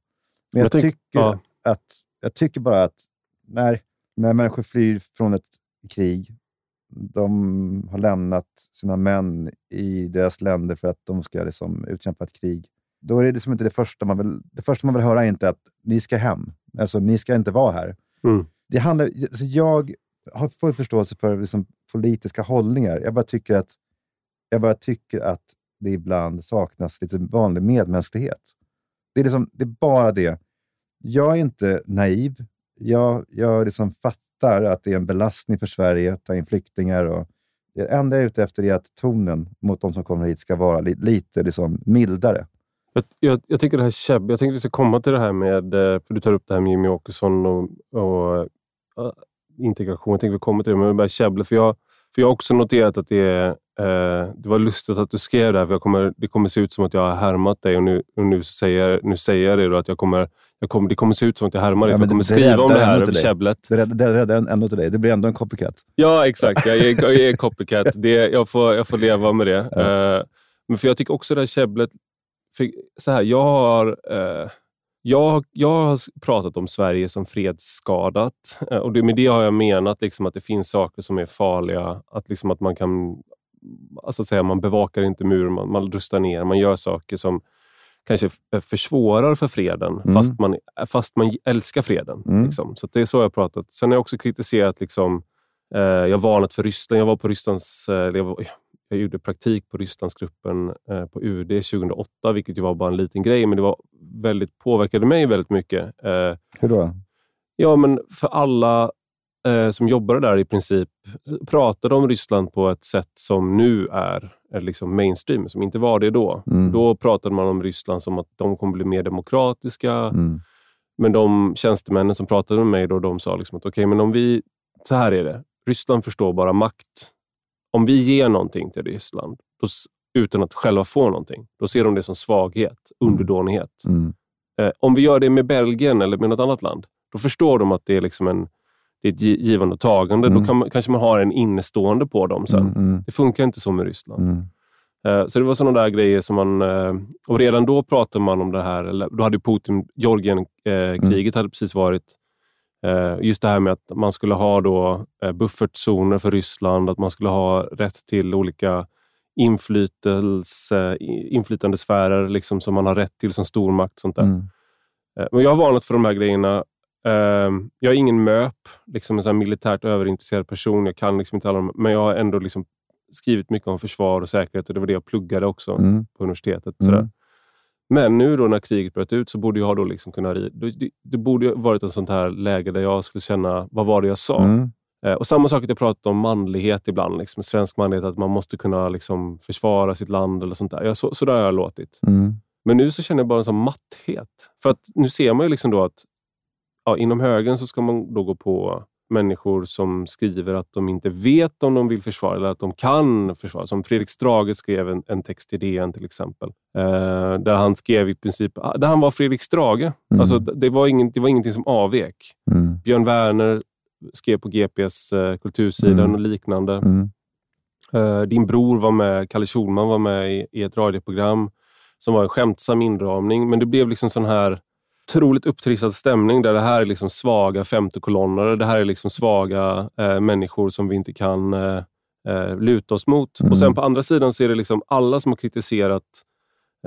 S2: Men jag,
S1: Jag
S2: tycker
S1: ja.
S2: att, jag tycker bara att när, när människor flyr från ett krig, de har lämnat sina män i deras länder för att de ska liksom utkämpa ett krig. Då är det liksom inte det första man vill... Det första man vill höra är inte att ni ska hem. Alltså, ni ska inte vara här.
S1: Mm.
S2: Det handlar, alltså jag har full förståelse för liksom politiska hållningar. Jag bara, tycker att, jag bara tycker att det ibland saknas lite vanlig medmänsklighet. Det är, liksom, det är bara det. Jag är inte naiv. Jag, jag liksom fattar att det är en belastning för Sverige att ta in flyktingar. Och det enda jag är ute efter är att tonen mot de som kommer hit ska vara li, lite liksom mildare.
S1: Jag, jag, jag tycker det här käbb, jag tänkte vi ska komma till det här med, eh, för du tar upp det här med Jimmy Åkesson och, och eh, integration. Jag tänkte vi kommer till det, men jag vill bara käbbla. För jag, för jag har också noterat att det är det var lustigt att du skrev det här, för jag kommer, det kommer se ut som att jag har härmat dig och nu, och nu, säger, nu säger jag det då, att jag kommer, jag kommer, det kommer se ut som att jag härmar dig, ja, för jag kommer skriva om det här käbblet.
S2: Det räddar ändå till dig. Det blir ändå en copycat.
S1: Ja, exakt. Jag är, jag är copycat. Det, jag, får, jag får leva med det. Ja. Uh, men för Jag tycker också det här käbblet... Så här, jag har... Uh, jag, jag har pratat om Sverige som fredsskadat uh, och det, med det har jag menat liksom att det finns saker som är farliga. Att, liksom att man kan... Alltså att säga, man bevakar inte muren, man, man rustar ner, man gör saker som kanske försvårar för freden, mm. fast, man, fast man älskar freden. Mm. Liksom. Så det är så jag har pratat. Sen har jag också kritiserat, liksom, eh, jag varnat för Ryssland. Jag var på Rysslands... Eh, jag, var, jag gjorde praktik på Rysslandsgruppen eh, på UD 2008, vilket ju var bara en liten grej, men det var väldigt, påverkade mig väldigt mycket. Eh,
S2: Hur då?
S1: Ja, men för alla eh, som jobbade där i princip pratade om Ryssland på ett sätt som nu är, är liksom mainstream, som inte var det då. Mm. Då pratade man om Ryssland som att de kommer bli mer demokratiska. Mm. Men de tjänstemännen som pratade med mig då, de sa liksom att okay, men om vi... Så här är det. Ryssland förstår bara makt. Om vi ger någonting till Ryssland då, utan att själva få någonting, då ser de det som svaghet, mm. underdånighet. Mm. Eh, om vi gör det med Belgien eller med något annat land, då förstår de att det är liksom en det är ett givande och tagande. Mm. Då kan man, kanske man har en innestående på dem sen. Mm, mm. Det funkar inte så med Ryssland. Mm. Uh, så det var sådana där grejer som man... Uh, och redan då pratade man om det här. Eller, då hade Putin, Georgienkriget uh, hade precis varit. just det här med att man skulle ha då buffertzoner för Ryssland, att man skulle ha rätt till olika inflytelse, inflytandesfärer liksom, som man har rätt till som stormakt. Sånt där. Mm. Men jag har varnat för de här grejerna jag är ingen MÖP, liksom en sån militärt överintresserad person. Jag kan liksom inte alla men jag har ändå liksom skrivit mycket om försvar och säkerhet och det var det jag pluggade också mm. på universitetet. Mm. Men nu då när kriget bröt ut så borde jag då liksom kunna... Det, det borde varit ett sånt här läge där jag skulle känna, vad var det jag sa? Mm. Uh, och Samma sak att jag pratat om manlighet ibland, liksom, svensk manlighet, att man måste kunna liksom, försvara sitt land eller sånt där. Jag, så, så där har jag låtit. Mm. Men nu så känner jag bara en sån matthet. För att nu ser man ju liksom då att ja, inom högern så ska man då gå på människor som skriver att de inte vet om de vill försvara eller att de kan försvara. Som Fredrik Strage skrev en, en text i DN till exempel. Eh, där han skrev i princip, där han var Fredrik Strage. Mm. Alltså, det, var ingen, det var ingenting som avvek. Mm. Björn Werner skrev på GPs eh, kultursidan mm. och liknande. Mm. Eh, din bror var med, Kalle Schulman var med i, i ett radioprogram som var en skämtsam inramning, men det blev liksom sån här otroligt upptrissad stämning där det här är liksom svaga femtekolonnare. Det här är liksom svaga eh, människor som vi inte kan eh, eh luta oss mot. Mm. Och sen på andra sidan så är det liksom alla som har kritiserat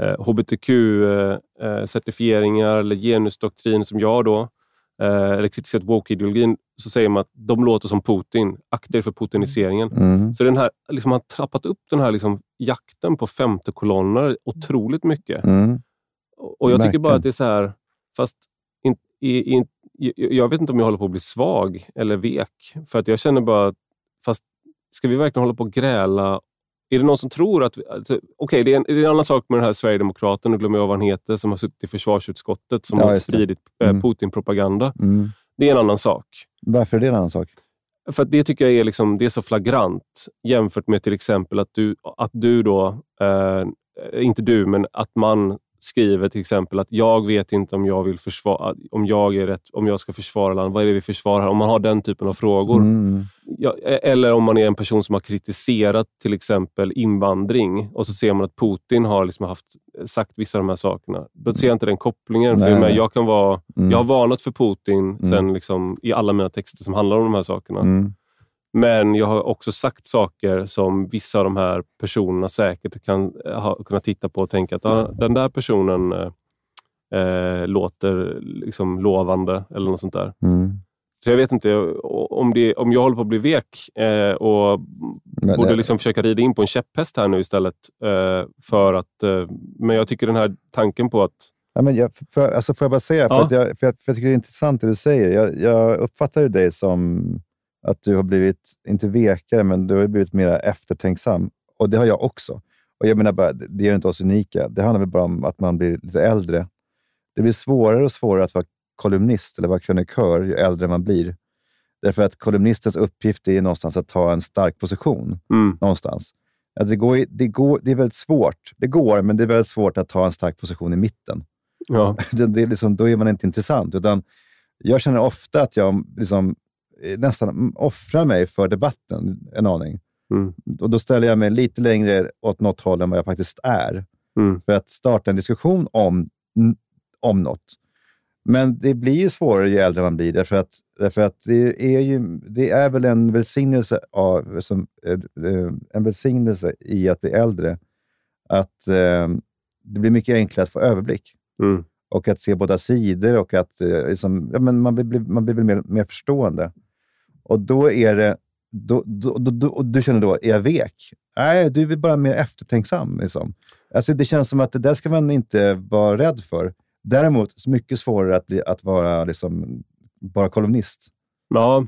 S1: eh, hbtq-certifieringar eh, eller genusdoktrin som jag då, eller kritiserat woke-ideologin, så säger man att de låter som Putin. Akta er för putiniseringen. Mm. Så den här, liksom, har trappat upp den här liksom, jakten på femtekolonnare otroligt mycket. Mm. Och Jag tycker bara att det är så här, Fast in, i, in, jag vet inte om jag håller på att bli svag eller vek. För att jag känner bara, fast ska vi verkligen hålla på att gräla? Är det någon som tror att... Alltså, Okej, okay, det, är en, det är en annan sak med den här Sverigedemokraten, nu glömmer jag vad han heter, som har suttit i försvarsutskottet, som ja, har spridit eh, mm. Putin-propaganda. Mm. Det är en annan sak.
S2: Varför är det en annan sak?
S1: För det tycker jag är, liksom, det är så flagrant jämfört med till exempel att du, att du då, eh, inte du, men att man skriver till exempel att jag vet inte om jag vill försvara, om jag, är rätt, om jag ska försvara landet. Vad är det vi försvarar? Om man har den typen av frågor. Mm. Ja, e- eller om man är en person som har kritiserat till exempel invandring och så ser man att Putin har liksom haft, sagt vissa av de här sakerna. Då ser jag inte den kopplingen. För jag, jag, kan vara, mm. jag har varnat för Putin mm. sen liksom, i alla mina texter som handlar om de här sakerna. Men jag har också sagt saker som vissa av de här personerna säkert kan eh, ha, kunna titta på och tänka att ah, den där personen eh, eh, låter liksom lovande eller något sånt där. Mm. Så jag vet inte om, det, om jag håller på att bli vek eh, och men, borde liksom försöka rida in på en käpphäst här nu istället. Eh, för att, eh, men jag tycker den här tanken på att
S2: Ja, men jag, för, alltså får jag bara säga, ja. för, att jag, för, jag, för jag tycker det är intressant det du säger. Jag, jag uppfattar dig som att du har blivit, inte vekare, men du har blivit mer eftertänksam. Och det har jag också. Och jag menar bara, Det gör inte oss unika. Det handlar väl bara om att man blir lite äldre. Det blir svårare och svårare att vara kolumnist eller vara krönikör ju äldre man blir. Därför att kolumnistens uppgift är någonstans att ta en stark position. Mm. någonstans. Alltså det, går, det, går, det är väldigt svårt. Det går, men det är väldigt svårt att ta en stark position i mitten.
S1: Ja.
S2: Det, det är liksom, då är man inte intressant. Utan jag känner ofta att jag liksom, nästan offrar mig för debatten en aning.
S1: Mm.
S2: Och då ställer jag mig lite längre åt något håll än vad jag faktiskt är.
S1: Mm.
S2: För att starta en diskussion om, om något. Men det blir ju svårare ju äldre man blir, därför att, därför att det, är ju, det är väl en välsignelse, av, som, eh, eh, en välsignelse i att bli äldre, att eh, det blir mycket enklare att få överblick
S1: Mm.
S2: och att se båda sidor och att eh, liksom, ja, men man, blir, man blir väl mer, mer förstående. Och då är det, då, då, då, och du känner då, är jag vek? Nej, du är bara mer eftertänksam. Liksom. Alltså, det känns som att det där ska man inte vara rädd för. Däremot mycket svårare att, bli, att vara liksom, bara kolumnist.
S1: Ja,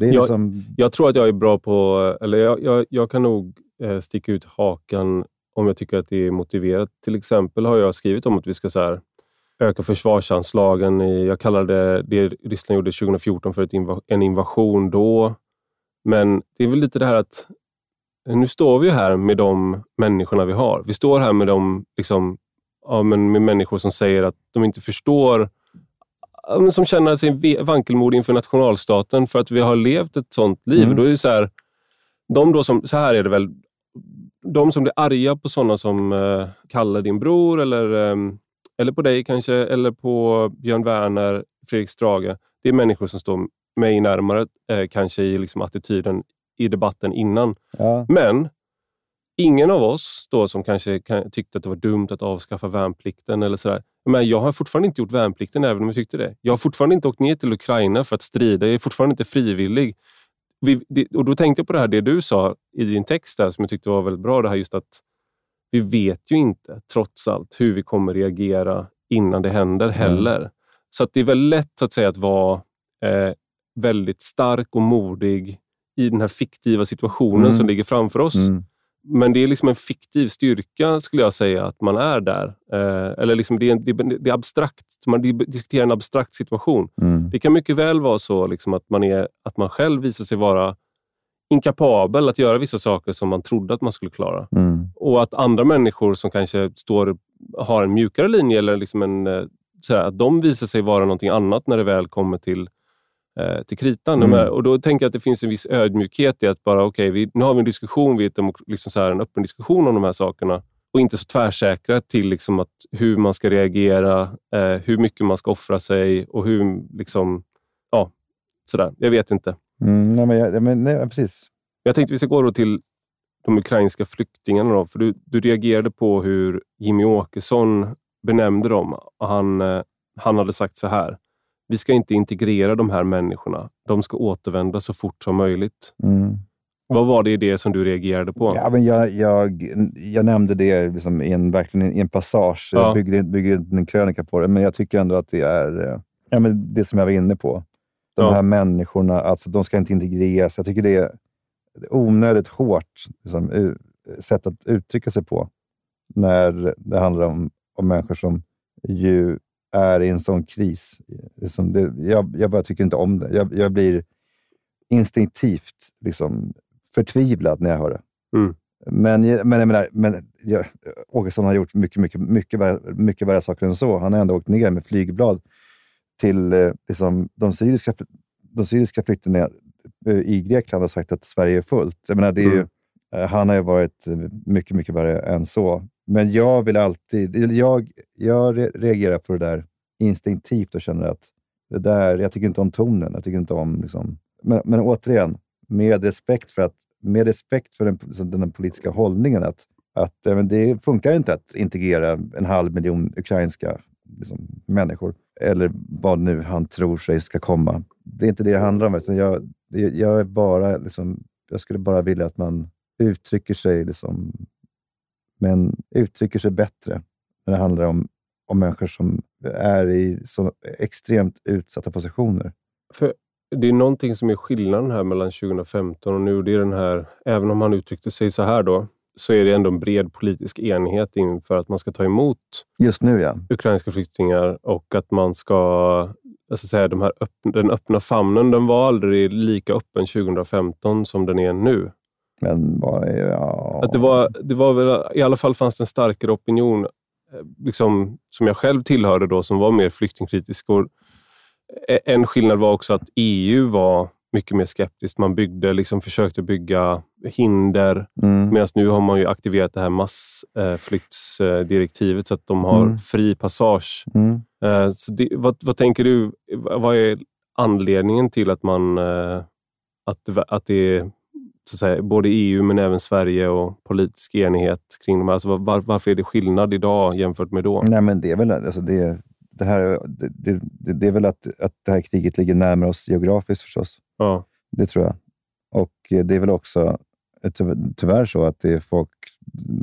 S2: Det är
S1: Jag-
S2: liksom,
S1: jag tror att jag är bra på, eller jag, jag, jag kan nog eh, sticka ut hakan om jag tycker att det är motiverat. Till exempel har jag skrivit om att vi ska så här, öka försvarsanslagen. I, jag kallade det Ryssland gjorde 2014 för ett inva, en invasion då. Men det är väl lite det här att nu står vi här med de människorna vi har. Vi står här med de liksom, ja, men med människor som säger att de inte förstår som känner sig ve- vankelmod inför nationalstaten för att vi har levt ett sånt liv.
S2: Mm.
S1: Då är det så här, de då som, så här är det väl, de som blir arga på sådana som eh, kallar din bror eller, eh, eller på dig kanske, eller på Björn Werner, Fredrik Strage. Det är människor som står mig närmare eh, kanske i liksom attityden i debatten innan.
S2: ja,
S1: Men ingen av oss då som kanske kan, tyckte att det var dumt att avskaffa värnplikten eller sådär. Men jag har fortfarande inte gjort värnplikten även om jag tyckte det. Jag har fortfarande inte åkt ner till Ukraina för att strida. Jag är fortfarande inte frivillig. Vi, det, och Då tänkte jag på det här det du sa i din text där, som jag tyckte var väldigt bra. Det här just att vi vet ju inte, trots allt, hur vi kommer reagera innan det händer heller. Så att det är väldigt lätt så att säga att vara eh, väldigt stark och modig i den här fiktiva situationen
S2: Mm.
S1: som ligger framför oss.
S2: mm,
S1: Men det är liksom en fiktiv styrka skulle jag säga att man är där. Eh, eller liksom det, är, det, det är abstrakt. Man di- diskuterar en abstrakt situation.
S2: mm,
S1: Det kan mycket väl vara så liksom att, man är, att man själv visar sig vara inkapabel att göra vissa saker som man trodde att man skulle klara.
S2: mm,
S1: Och att andra människor som kanske står, har en mjukare linje eller liksom en, eh, sådär, att de visar sig vara någonting annat när det väl kommer till, eh, till kritan.
S2: Mm.
S1: Och Då tänker jag att det finns en viss ödmjukhet i att bara, okej, vi, nu har vi en diskussion, vi liksom så en öppen diskussion om de här sakerna och inte så tvärsäkra till liksom att hur man ska reagera, eh, hur mycket man ska offra sig och hur, liksom, ja, sådär. Jag vet inte.
S2: Mm, nej, men, jag- ja, men, nej, precis.
S1: Jag tänkte vi ska gå till de ukrainska flyktingarna. Då, för du, du reagerade på hur Jimmy Åkesson benämnde dem. Han, eh, han hade sagt så här. Vi ska inte integrera de här människorna. De ska återvända så fort som möjligt.
S2: Mm.
S1: Vad var det i det som du reagerade på?
S2: Ja, men jag, jag, jag nämnde det liksom i, en, verkligen i en passage.
S1: Ja.
S2: Jag byggde, byggde en krönika på det, men jag tycker ändå att det är eh, ja, men det som jag var inne på. De
S1: Ja.
S2: här människorna, alltså, de ska inte integreras. Jag tycker det är ett onödigt hårt liksom, sätt att uttrycka sig på när det handlar om, om människor som ju är i en sån kris. Som det, jag, jag bara tycker inte om det. Jag, jag blir instinktivt liksom, förtvivlad när jag hör det.
S1: Mm.
S2: Men, men jag menar, men, jag, Åkesson har gjort mycket, mycket, mycket, värre, mycket värre saker än så. Han har ändå åkt ner med flygblad till eh, liksom, de, syriska, de syriska flyktingarna eh, i Grekland och sagt att Sverige är fullt. Jag menar, det är ju,
S1: Mm.
S2: eh, han har ju varit mycket, mycket värre än så. Men jag vill alltid... Jag, jag re- reagerar på det där instinktivt och känner att det där, jag tycker inte om tonen. Jag tycker inte om... Liksom, men, men återigen, med respekt för, att, med respekt för den, liksom, den politiska hållningen att, att det funkar inte att integrera en halv miljon ukrainska liksom, människor, eller vad nu han tror sig ska komma. Det är inte det det handlar om. Utan jag, jag, är bara, liksom, jag skulle bara vilja att man uttrycker sig, liksom, men uttrycker sig bättre när det handlar om, om människor som är i så extremt utsatta positioner.
S1: För det är någonting som är skillnaden här mellan 2015 och nu. Det är den här, även om han uttryckte sig så här då, så är det ändå en bred politisk enighet inför att man ska ta emot
S2: Just nu, ja.
S1: ukrainska flyktingar och att man ska, ska säga, de här öpp, den öppna famnen, den var aldrig lika öppen 2015 som den är nu.
S2: Men bara, ja...
S1: Att det, var, det var väl, I alla fall fanns det en starkare opinion, eh, liksom, som jag själv tillhörde då, som var mer flyktingkritisk. Och eh, en skillnad var också att EU var mycket mer skeptiskt. Man byggde, liksom, försökte bygga hinder,
S2: Mm.
S1: medan nu har man ju aktiverat det här massflyktsdirektivet så att de har
S2: Mm.
S1: fri passage.
S2: Mm.
S1: Eh, Så det, vad, vad tänker du? Vad är anledningen till att man eh, att, att det är så att säga, både EU men även Sverige och politisk enighet kring de här? Alltså, var, varför är det skillnad idag jämfört med då?
S2: Nej, men det är väl, alltså det, det här, det, det, det är väl att, att det här kriget ligger närmare oss geografiskt förstås.
S1: Ja,
S2: Det tror jag. Och eh, det är väl också eh, tyv- tyvärr så att det är folk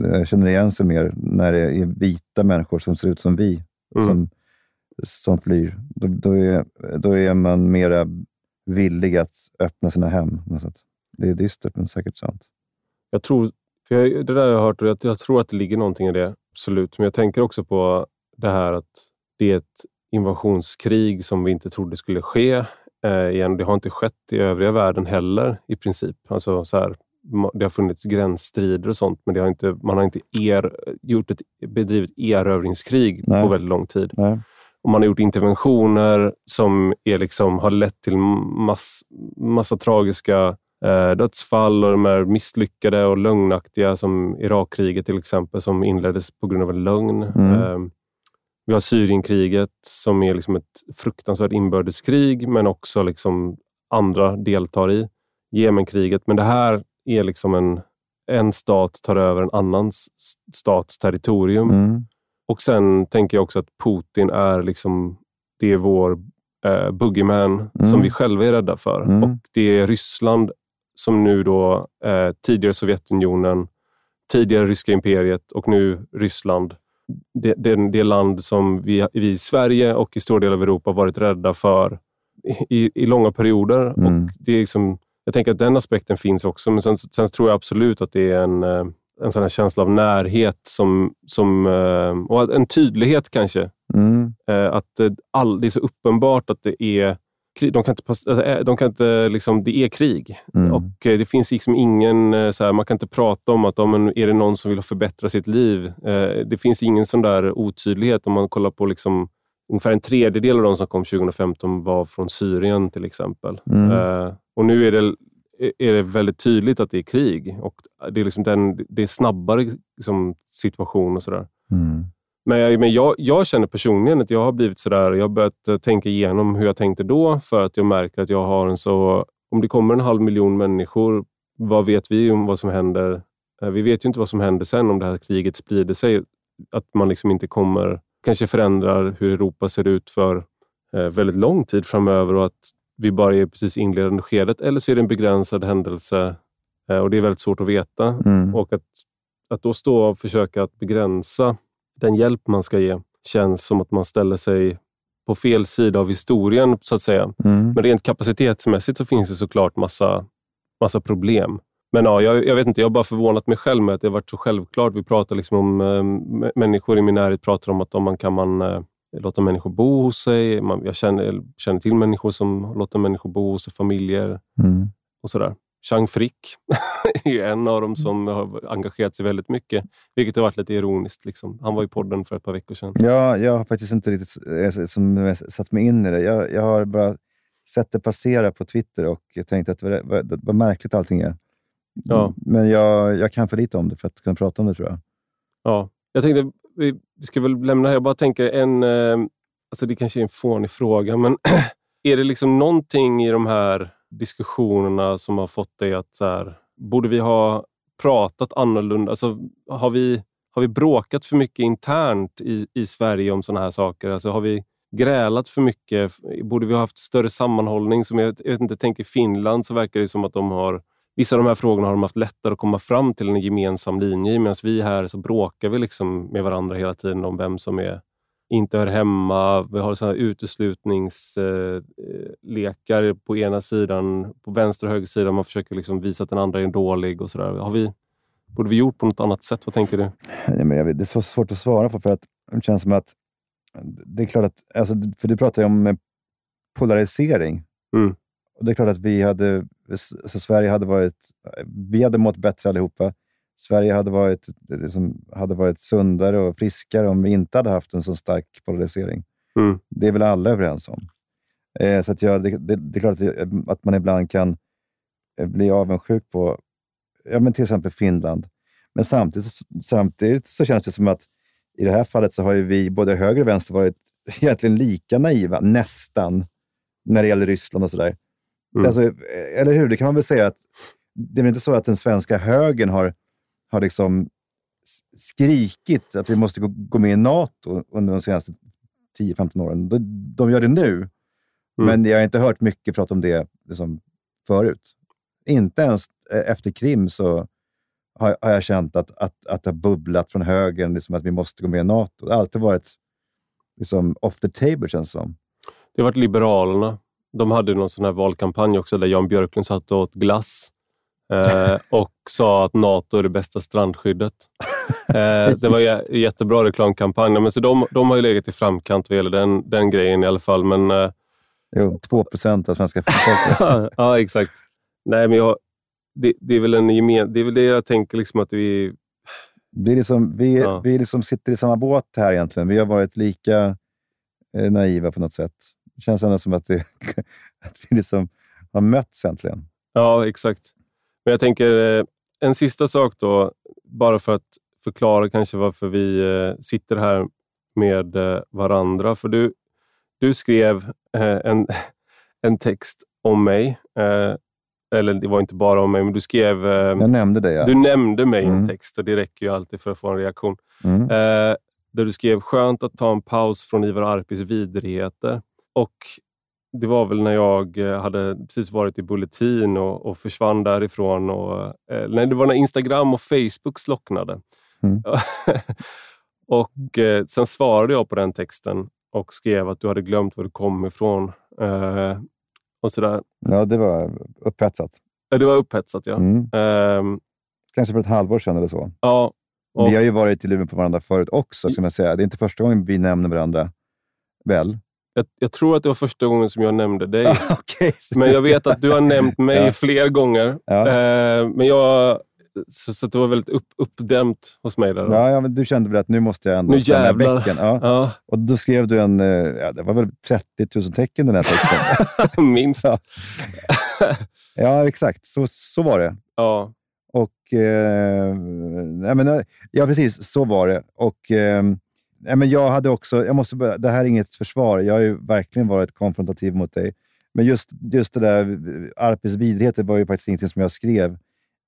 S2: eh, känner igen sig mer när det är vita människor som ser ut som vi
S1: Mm.
S2: som, som flyr. Då, då, är, då är man mera villig att öppna sina hem. Det är dystert, men säkert sant.
S1: jag tror, för jag, det där har jag hört och jag, jag tror att det ligger någonting i det, absolut. Men jag tänker också på det här att det är ett invasionskrig som vi inte trodde skulle ske. Eh, igen, det har inte skett i övriga världen heller i princip. Alltså, så här, det har funnits gränsstrider och sånt, men det har inte, man har inte er, gjort ett, bedrivit erövringskrig
S2: Nej.
S1: på väldigt lång tid.
S2: Nej.
S1: Och man har gjort interventioner som är liksom, har lett till mass, massa tragiska eh, dödsfall och de är misslyckade och lögnaktiga som Irakkriget till exempel som inleddes på grund av en lögn.
S2: Mm.
S1: Eh, vi har Syrienkriget som är liksom ett fruktansvärt inbördeskrig men också liksom andra deltar i. Jemenkriget. Men det här är liksom en, en stat tar över en annan stats territorium.
S2: Mm.
S1: Och sen tänker jag också att Putin är liksom, det är vår eh, boogeyman
S2: Mm.
S1: som vi själva är rädda för.
S2: Mm.
S1: Och det är Ryssland som nu då, eh, tidigare Sovjetunionen, tidigare ryska imperiet och nu Ryssland. Det, det, det land som vi, vi i Sverige och i stor del av Europa varit rädda för i, i långa perioder.
S2: Mm.
S1: Och det är liksom, jag tänker att den aspekten finns också, men sen, sen tror jag absolut att det är en, eh, en sån känsla av närhet som, som, eh, och en tydlighet kanske.
S2: Mm.
S1: Eh, Att all, det är så uppenbart att det är. De kan inte, alltså, eh, de kan inte liksom, det är krig.
S2: Mm.
S1: Och eh, Det finns liksom ingen, eh, så här, man kan inte prata om att om är det någon som vill förbättra sitt liv. Det finns ingen sån där otydlighet om man kollar på liksom, ungefär en tredjedel av de som kom 2015 var från Syrien till exempel.
S2: Mm.
S1: Och nu är det, är det väldigt tydligt att det är krig och det är, liksom den, det är snabbare liksom, situation och sådär.
S2: Mm.
S1: Men, jag, men jag, jag känner personligen att jag har blivit sådär, jag har börjat eh, tänka igenom hur jag tänkte då för att jag märker att jag har en så... Om det kommer en halv miljon människor, vad vet vi om vad som händer? Eh, Vi vet ju inte vad som händer sen om det här kriget sprider sig. Att man liksom inte kommer, kanske förändrar hur Europa ser ut för eh, väldigt lång tid framöver och att vi bara är precis inledande skedet. Eller så är det en begränsad händelse och det är väldigt svårt att veta.
S2: Mm.
S1: Och att, att då stå och försöka att begränsa den hjälp man ska ge känns som att man ställer sig på fel sida av historien, så att säga.
S2: Mm.
S1: Men rent kapacitetsmässigt så finns det såklart massa, massa problem. Men ja, jag, jag vet inte, jag har bara förvånat mig själv med att det har varit så självklart. Vi pratar liksom om, m- människor i min närhet pratar om att om man kan man eh, låta människor bo hos sig. Man, jag känner, känner till människor som låter människor bo hos sig, familjer
S2: Mm.
S1: och sådär. Chang Frick är en av dem som har engagerat sig väldigt mycket, vilket har varit lite ironiskt. Liksom. Han var i podden för ett par veckor sedan.
S2: Ja, jag har faktiskt inte riktigt eh, som, satt mig in i det. Jag, jag har bara sett det passera på Twitter och tänkt att vad, vad, vad märkligt allting är.
S1: Ja.
S2: Men jag, jag kan för lite om det för att kunna prata om det, tror jag.
S1: Ja, jag tänkte, vi vi ska väl lämna här. Jag bara tänker en, eh, alltså det kanske är en fånig fråga, men är det liksom någonting i de här diskussionerna som har fått dig att så här, borde vi ha pratat annorlunda? Alltså, har, vi, har vi bråkat för mycket internt i, i Sverige om sådana här saker? Alltså, har vi grälat för mycket? Borde vi ha haft större sammanhållning? Som jag, jag vet inte, tänker Finland så verkar det som att de har Vissa av de här frågorna har de haft lättare att komma fram till en gemensam linje medan vi här så bråkar vi liksom med varandra hela tiden om vem som är, inte hör hemma. Vi har såna här uteslutningslekar på ena sidan, på vänster och höger sida. Man försöker liksom visa att den andra är dålig och sådär. Har vi, borde vi gjort på något annat sätt? Vad tänker du?
S2: Nej, men jag vet, det är så svårt att svara på, för att det känns som att... Det är klart att... Alltså, för du pratar ju om eh, polarisering.
S1: Mm.
S2: Och Det är klart att vi hade så Sverige hade varit... Vi hade mått bättre allihopa. Sverige hade varit, liksom, hade varit sundare och friskare om vi inte hade haft en så stark polarisering.
S1: Mm.
S2: Det är väl alla överens om. Eh, så att jag, det, det, det, är klart att, att man ibland kan eh, bli avundsjuk på ja, men till exempel Finland. Men samtidigt, samtidigt så känns det som att i det här fallet så har ju vi, både höger och vänster, varit egentligen lika naiva, nästan, när det gäller Ryssland och sådär. Mm. Alltså, eller hur? Det kan man väl säga att det är väl inte så att den svenska högern har, har liksom skrikit att vi måste gå, med i NATO under de senaste 10-15 åren. De, gör det nu, mm. men jag har inte hört mycket prat om det liksom, förut. Inte ens efter Krim så har, jag känt att, att, att det har bubblat från högern, liksom att vi måste gå med i NATO. Det har alltid varit liksom, off the table, känns det som.
S1: Det har varit Liberalerna. De hade någon sån här valkampanj också där Jan Björklund satt och åt glass eh, och sa att NATO är det bästa strandskyddet. Eh, det var en jättebra reklamkampanj. Men så de, de har ju legat i framkant vad gäller den, den grejen i alla fall. Men, eh,
S2: jo, 2 procent av svenska folket.
S1: ja, exakt. Nej, men jag, det, det, är väl en gemen, det är väl det jag tänker, liksom att vi...
S2: Det är liksom, vi ja. vi liksom sitter i samma båt här egentligen. Vi har varit lika eh, naiva på något sätt. Det känns ändå som att, det, att vi liksom har mötts äntligen.
S1: Ja, exakt. Men jag tänker, eh, en sista sak då, bara för att förklara kanske varför vi eh, sitter här med eh, varandra. För du, du skrev en, en text om mig eller det var inte bara om mig, men du skrev...
S2: Jag nämnde det, ja.
S1: Du nämnde mig i mm. en text och det räcker ju alltid för att få en reaktion. Mm. Där du skrev “Skönt att ta en paus från Ivar Arpis vidrigheter”. Och det var väl när jag eh, hade precis varit i Bulletin och, och försvann därifrån. Och, eh, nej, det var när Instagram och Facebook slocknade. Mm. och eh, Sen svarade jag på den texten och skrev att du hade glömt var du kom ifrån. Eh, och sådär.
S2: Ja, det var upphetsat.
S1: Ja, det var upphetsat, ja. Mm.
S2: Um, Kanske för ett halvår sedan eller så.
S1: Ja.
S2: Och... Vi har ju varit i luven på varandra förut också, ska man säga. Det är inte första gången vi nämner varandra, väl?
S1: Jag, jag tror att det var första gången som jag nämnde dig.
S2: okay,
S1: men jag vet att du har nämnt mig ja. fler gånger. Ja. Uh, men jag så, så det var väldigt upp, uppdämt hos mig. Där
S2: ja, ja, men du kände väl att nu måste jag ändå
S1: nu stämma
S2: bäcken. Ja. ja. Och då skrev du en, eh, ja, det var väl 30 000 tecken den här
S1: texten. Minst.
S2: Ja. exakt. Så, så var det.
S1: Ja.
S2: Och, eh, ja, men, ja, precis. Så var det. Och, eh, ja, men jag hade också, jag måste börja, det här är inget försvar. Jag har ju verkligen varit konfrontativ mot dig. Men just, just det där, Arpis vidrigheter var ju faktiskt ingenting som jag skrev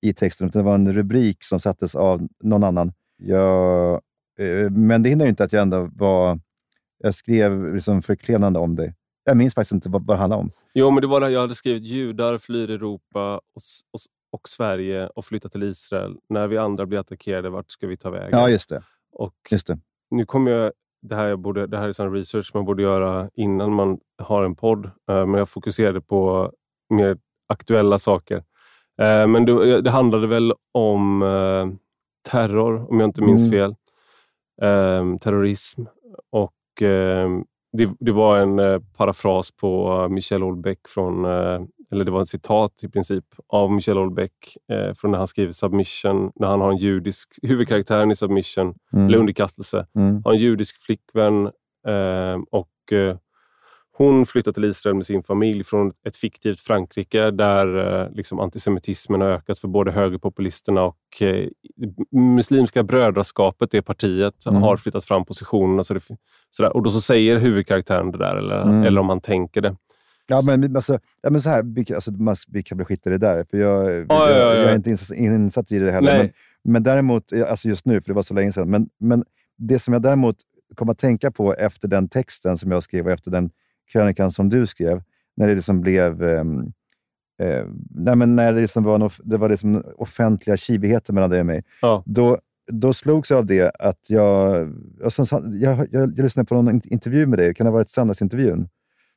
S2: i texten, utan det var en rubrik som sattes av någon annan. Jag, eh, men det hindrar ju inte att jag ändå var... Jag skrev liksom förklenande om dig. Jag minns faktiskt inte vad, vad det handlade om.
S1: Jo, men det var det jag hade skrivit. Judar flyr Europa och, och, och Sverige och flyttar till Israel. När vi andra blir attackerade, vart ska vi ta vägen?
S2: Ja, just det.
S1: Och
S2: just det.
S1: Nu kommer jag... Det här, jag borde, det här är sån research man borde göra innan man har en podd, eh, men jag fokuserade på mer aktuella saker. Eh, men det, det, handlade väl om eh, terror, om jag inte minns mm. fel. Eh, terrorism. Och det, det, var en parafras på Michel Houellebecq från, eller det var ett citat i princip av Michel Houellebecq från när han skriver Submission, när han har en judisk, huvudkaraktären i Submission, mm. eller Underkastelse, mm. har en judisk flickvän och hon flyttar till Israel med sin familj från ett fiktivt Frankrike där eh, liksom, antisemitismen har ökat för både högerpopulisterna och eh, Muslimska brödraskapet, det partiet, mm. har flyttat fram positionerna. Så det, sådär. Och då så säger huvudkaraktären det där, eller, mm. eller om han tänker det.
S2: Ja, men, alltså, ja, men så här, vi, alltså, vi kan väl skita i det där, för jag, ah, jag, ja, ja, jag, är inte insatt, insatt i det heller. Men, men däremot, alltså just nu, för det var så länge sedan, men, men det som jag däremot kom att tänka på efter den texten som jag skrev och efter den krönikan som du skrev, när det liksom blev um, eh, nej, men när det, liksom var, en, det var liksom offentliga kivigheter mellan dig och mig,
S1: ja.
S2: då, då slogs jag av det att jag... Och sen, jag, jag, jag lyssnade på någon intervju med dig, kan det ha varit söndagsintervjun?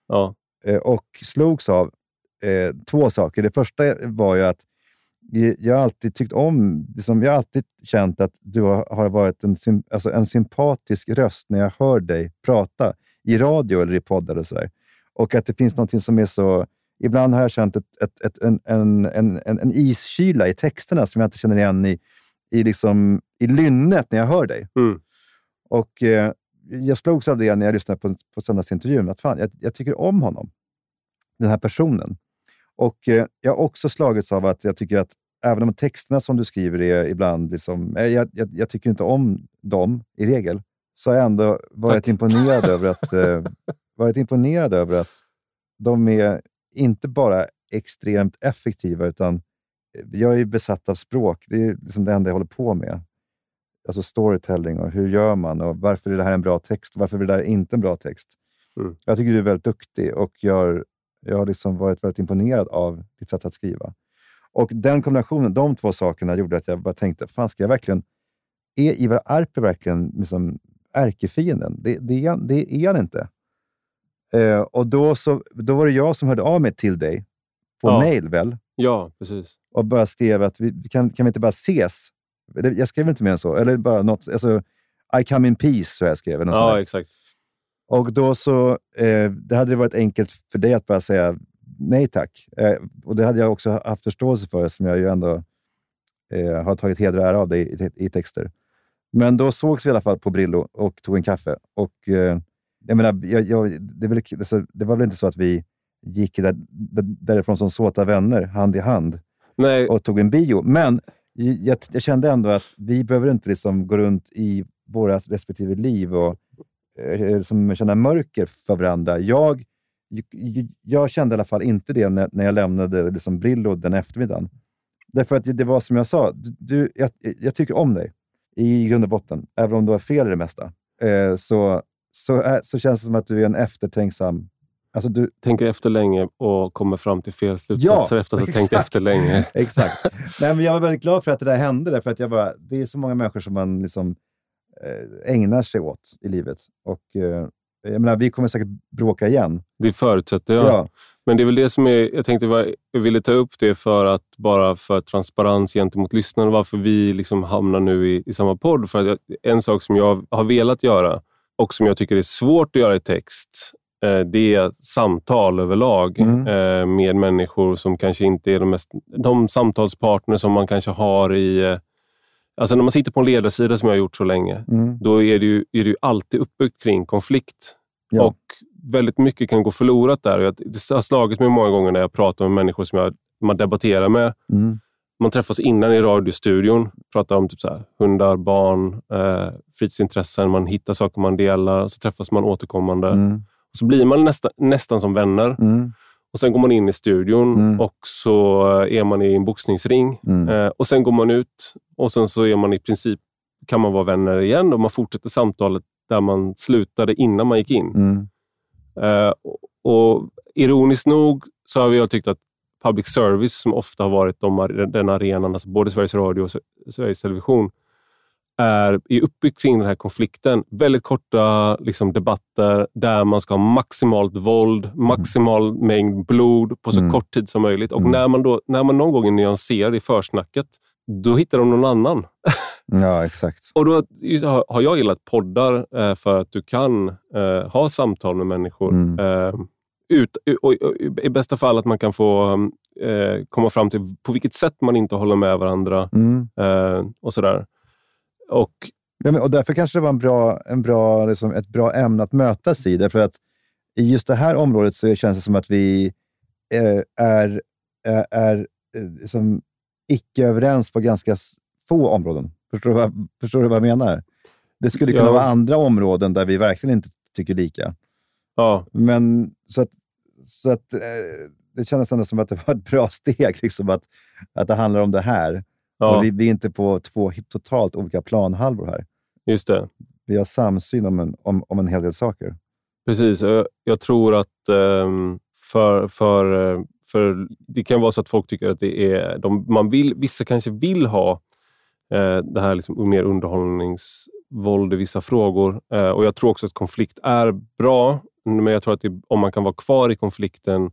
S1: Ja.
S2: Eh, och slogs av eh, två saker. Det första var ju att jag har alltid tyckt om, liksom, jag har alltid känt att du har varit en, alltså en sympatisk röst när jag hör dig prata i radio eller i poddar och sådär. Och att det finns något som är så ibland har jag känt ett, ett, ett, en, en, en, en iskyla i texterna som jag inte känner igen i, i, liksom, i lynnet när jag hör dig.
S1: Mm.
S2: Och eh, Jag slogs av det när jag lyssnade på, på söndagsintervjun, att fan, jag, jag tycker om honom, den här personen. Och eh, Jag har också slagits av att jag tycker att även om texterna som du skriver är ibland... Liksom, eh, jag, jag, jag tycker inte om dem i regel, så har jag ändå varit
S1: Tack.
S2: imponerad över att eh, varit imponerad över att de är inte bara extremt effektiva, utan jag är ju besatt av språk. Det är liksom det enda jag håller på med. Alltså storytelling och hur gör man och varför är det här en bra text och varför är det där inte en bra text.
S1: Mm.
S2: Jag tycker du är väldigt duktig och jag, har- jag har liksom varit väldigt imponerad av ditt sätt att skriva. Och den kombinationen, de två sakerna gjorde att jag bara tänkte, fan ska jag verkligen... Är Ivar Arpi verkligen liksom ärkefienden? Det, det, det är han inte. Eh, och då, så, då var det jag som hörde av mig till dig på
S1: Ja.
S2: mail väl?
S1: Ja, precis.
S2: och bara skrev att vi kan, kan vi inte bara ses? Jag skrev inte mer än så. Eller bara något, alltså, I come in peace, så jag skrev. något
S1: Ja, exakt.
S2: Och då så, eh, det hade det varit enkelt för dig att bara säga nej tack. Eh, och det hade jag också haft förståelse för, som jag ju ändå eh, har tagit heder och ära av dig i, te- i texter. Men då sågs vi i alla fall på Brillo och tog en kaffe. Och eh, jag menar, jag, jag, det, väl, alltså, det var väl inte så att vi gick där, därifrån som såta vänner, hand i hand,
S1: Nej,
S2: och tog en bio. Men jag, jag kände ändå att vi behöver inte liksom gå runt i våra respektive liv och eh, eh som känna mörker för varandra. Jag, jag, kände i alla fall inte det när, när jag lämnade liksom Brillo den eftermiddagen. Därför att det, det var som jag sa, du, jag, jag tycker om dig i grund och botten, även om du har fel i det mesta. Eh, så, så, eh, så känns det som att du är en eftertänksam... Alltså du,
S1: tänker efter länge och kommer fram till fel slutsatser
S2: Ja,
S1: efter att ha tänkt efter länge.
S2: Exakt. Nej, men jag var väldigt glad för att det där hände, därför att jag bara, det är så många människor som man liksom, eh, ägnar sig åt i livet. Och, eh, jag menar, vi kommer säkert bråka igen.
S1: Det förutsätter jag.
S2: Ja.
S1: Men det är väl det som är, jag tänkte jag ville ta upp det för att bara för transparens gentemot lyssnarna, varför vi liksom hamnar nu i, i samma podd. För att jag, en sak som jag har velat göra och som jag tycker är svårt att göra i text, det är samtal överlag
S2: Mm.
S1: eh, med människor som kanske inte är de mest, de samtalspartner som man kanske har i, eh, alltså när man sitter på en ledarsida som jag har gjort så länge,
S2: Mm.
S1: då är det ju, är det ju alltid uppbyggt kring konflikt.
S2: Ja.
S1: Och väldigt mycket kan gå förlorat där. Jag- Det har slagit mig många gånger när jag pratar med människor som jag, man debatterar med.
S2: Mm.
S1: Man träffas innan i radiostudion, pratar om typ så här, hundar, barn, eh, fritidsintressen, man hittar saker man delar, och så träffas man återkommande.
S2: Mm.
S1: Så blir man nästa, nästan som vänner.
S2: Mm.
S1: Och Sen går man in i studion
S2: Mm.
S1: och så är man i en boxningsring.
S2: Mm.
S1: Eh, och Sen går man ut och sen så är man i princip, kan man vara vänner igen och man fortsätter samtalet där man slutade innan man gick in. Eh, och, Ironiskt nog så har jag tyckt att public service, som ofta har varit de, den arenan, alltså både Sveriges Radio och Sve- Sveriges Television, är, är uppbyggt kring den här konflikten. Väldigt korta liksom, debatter där man ska ha maximalt våld, maximal mängd blod på så
S2: Mm.
S1: kort tid som möjligt. Och
S2: Mm.
S1: när, man då, när man någon gång är nyanserad i försnacket, då hittar de någon annan.
S2: Ja, exakt.
S1: Och då har- jag gillat poddar eh, för att du kan eh, ha samtal med människor.
S2: Mm.
S1: Eh, ut, och, I bästa fall att man kan få komma fram till på vilket sätt man inte håller med varandra.
S2: Mm.
S1: Och sådär. Och
S2: Ja, men, och därför kanske det var en bra, en bra, liksom, ett bra ämne att mötas i. Därför att i just det här området så känns det som att vi eh, är, är, är eh, som icke överens på ganska få områden. Förstår du vad, förstår du vad jag menar? Det skulle kunna
S1: Ja.
S2: vara andra områden där vi verkligen inte tycker lika.
S1: ja,
S2: Men så att, så att eh, det kändes ändå som att det var ett bra steg, liksom, att, att det handlar om det här.
S1: Ja
S2: vi, vi är inte på två totalt olika planhalvor här.
S1: just det.
S2: Vi har samsyn om en, om, om en hel del saker.
S1: Precis. Jag, jag tror att ehm, för, för, för det kan vara så att folk tycker att det är... De, man vill, vissa kanske vill ha eh, det här liksom mer underhållningsvåld i vissa frågor. Eh, och Jag tror också att konflikt är bra, men jag tror att det, om man kan vara kvar i konflikten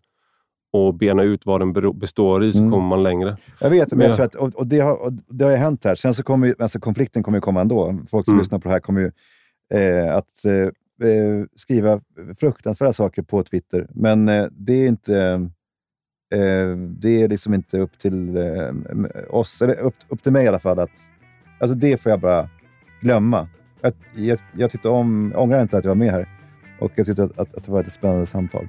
S1: och bena ut vad den består i, så
S2: Mm.
S1: kommer man längre.
S2: Jag vet, men
S1: Ja.
S2: jag tror att, och, och, det har, och det har ju hänt här. Sen så kommer ju, alltså konflikten kommer ju komma ändå. Folk som
S1: Mm.
S2: lyssnar på det här kommer ju eh, att eh, eh, skriva fruktansvärda saker på Twitter. Men eh, det är inte... eh, det är liksom inte upp till eh, oss, eller upp, upp till mig i alla fall. Att, alltså det får jag bara glömma. Jag, jag, jag tyckte om, ångrar inte att jag var med här och jag tyckte att, att, att det var ett spännande samtal.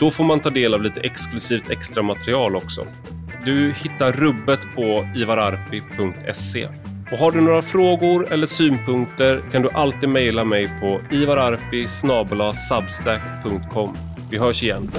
S1: Då får man ta del av lite exklusivt extra material också. Du hittar rubbet på ivararpi.se. Och har du några frågor eller synpunkter kan du alltid mejla mig på ivararpi substack.com. Vi hörs igen.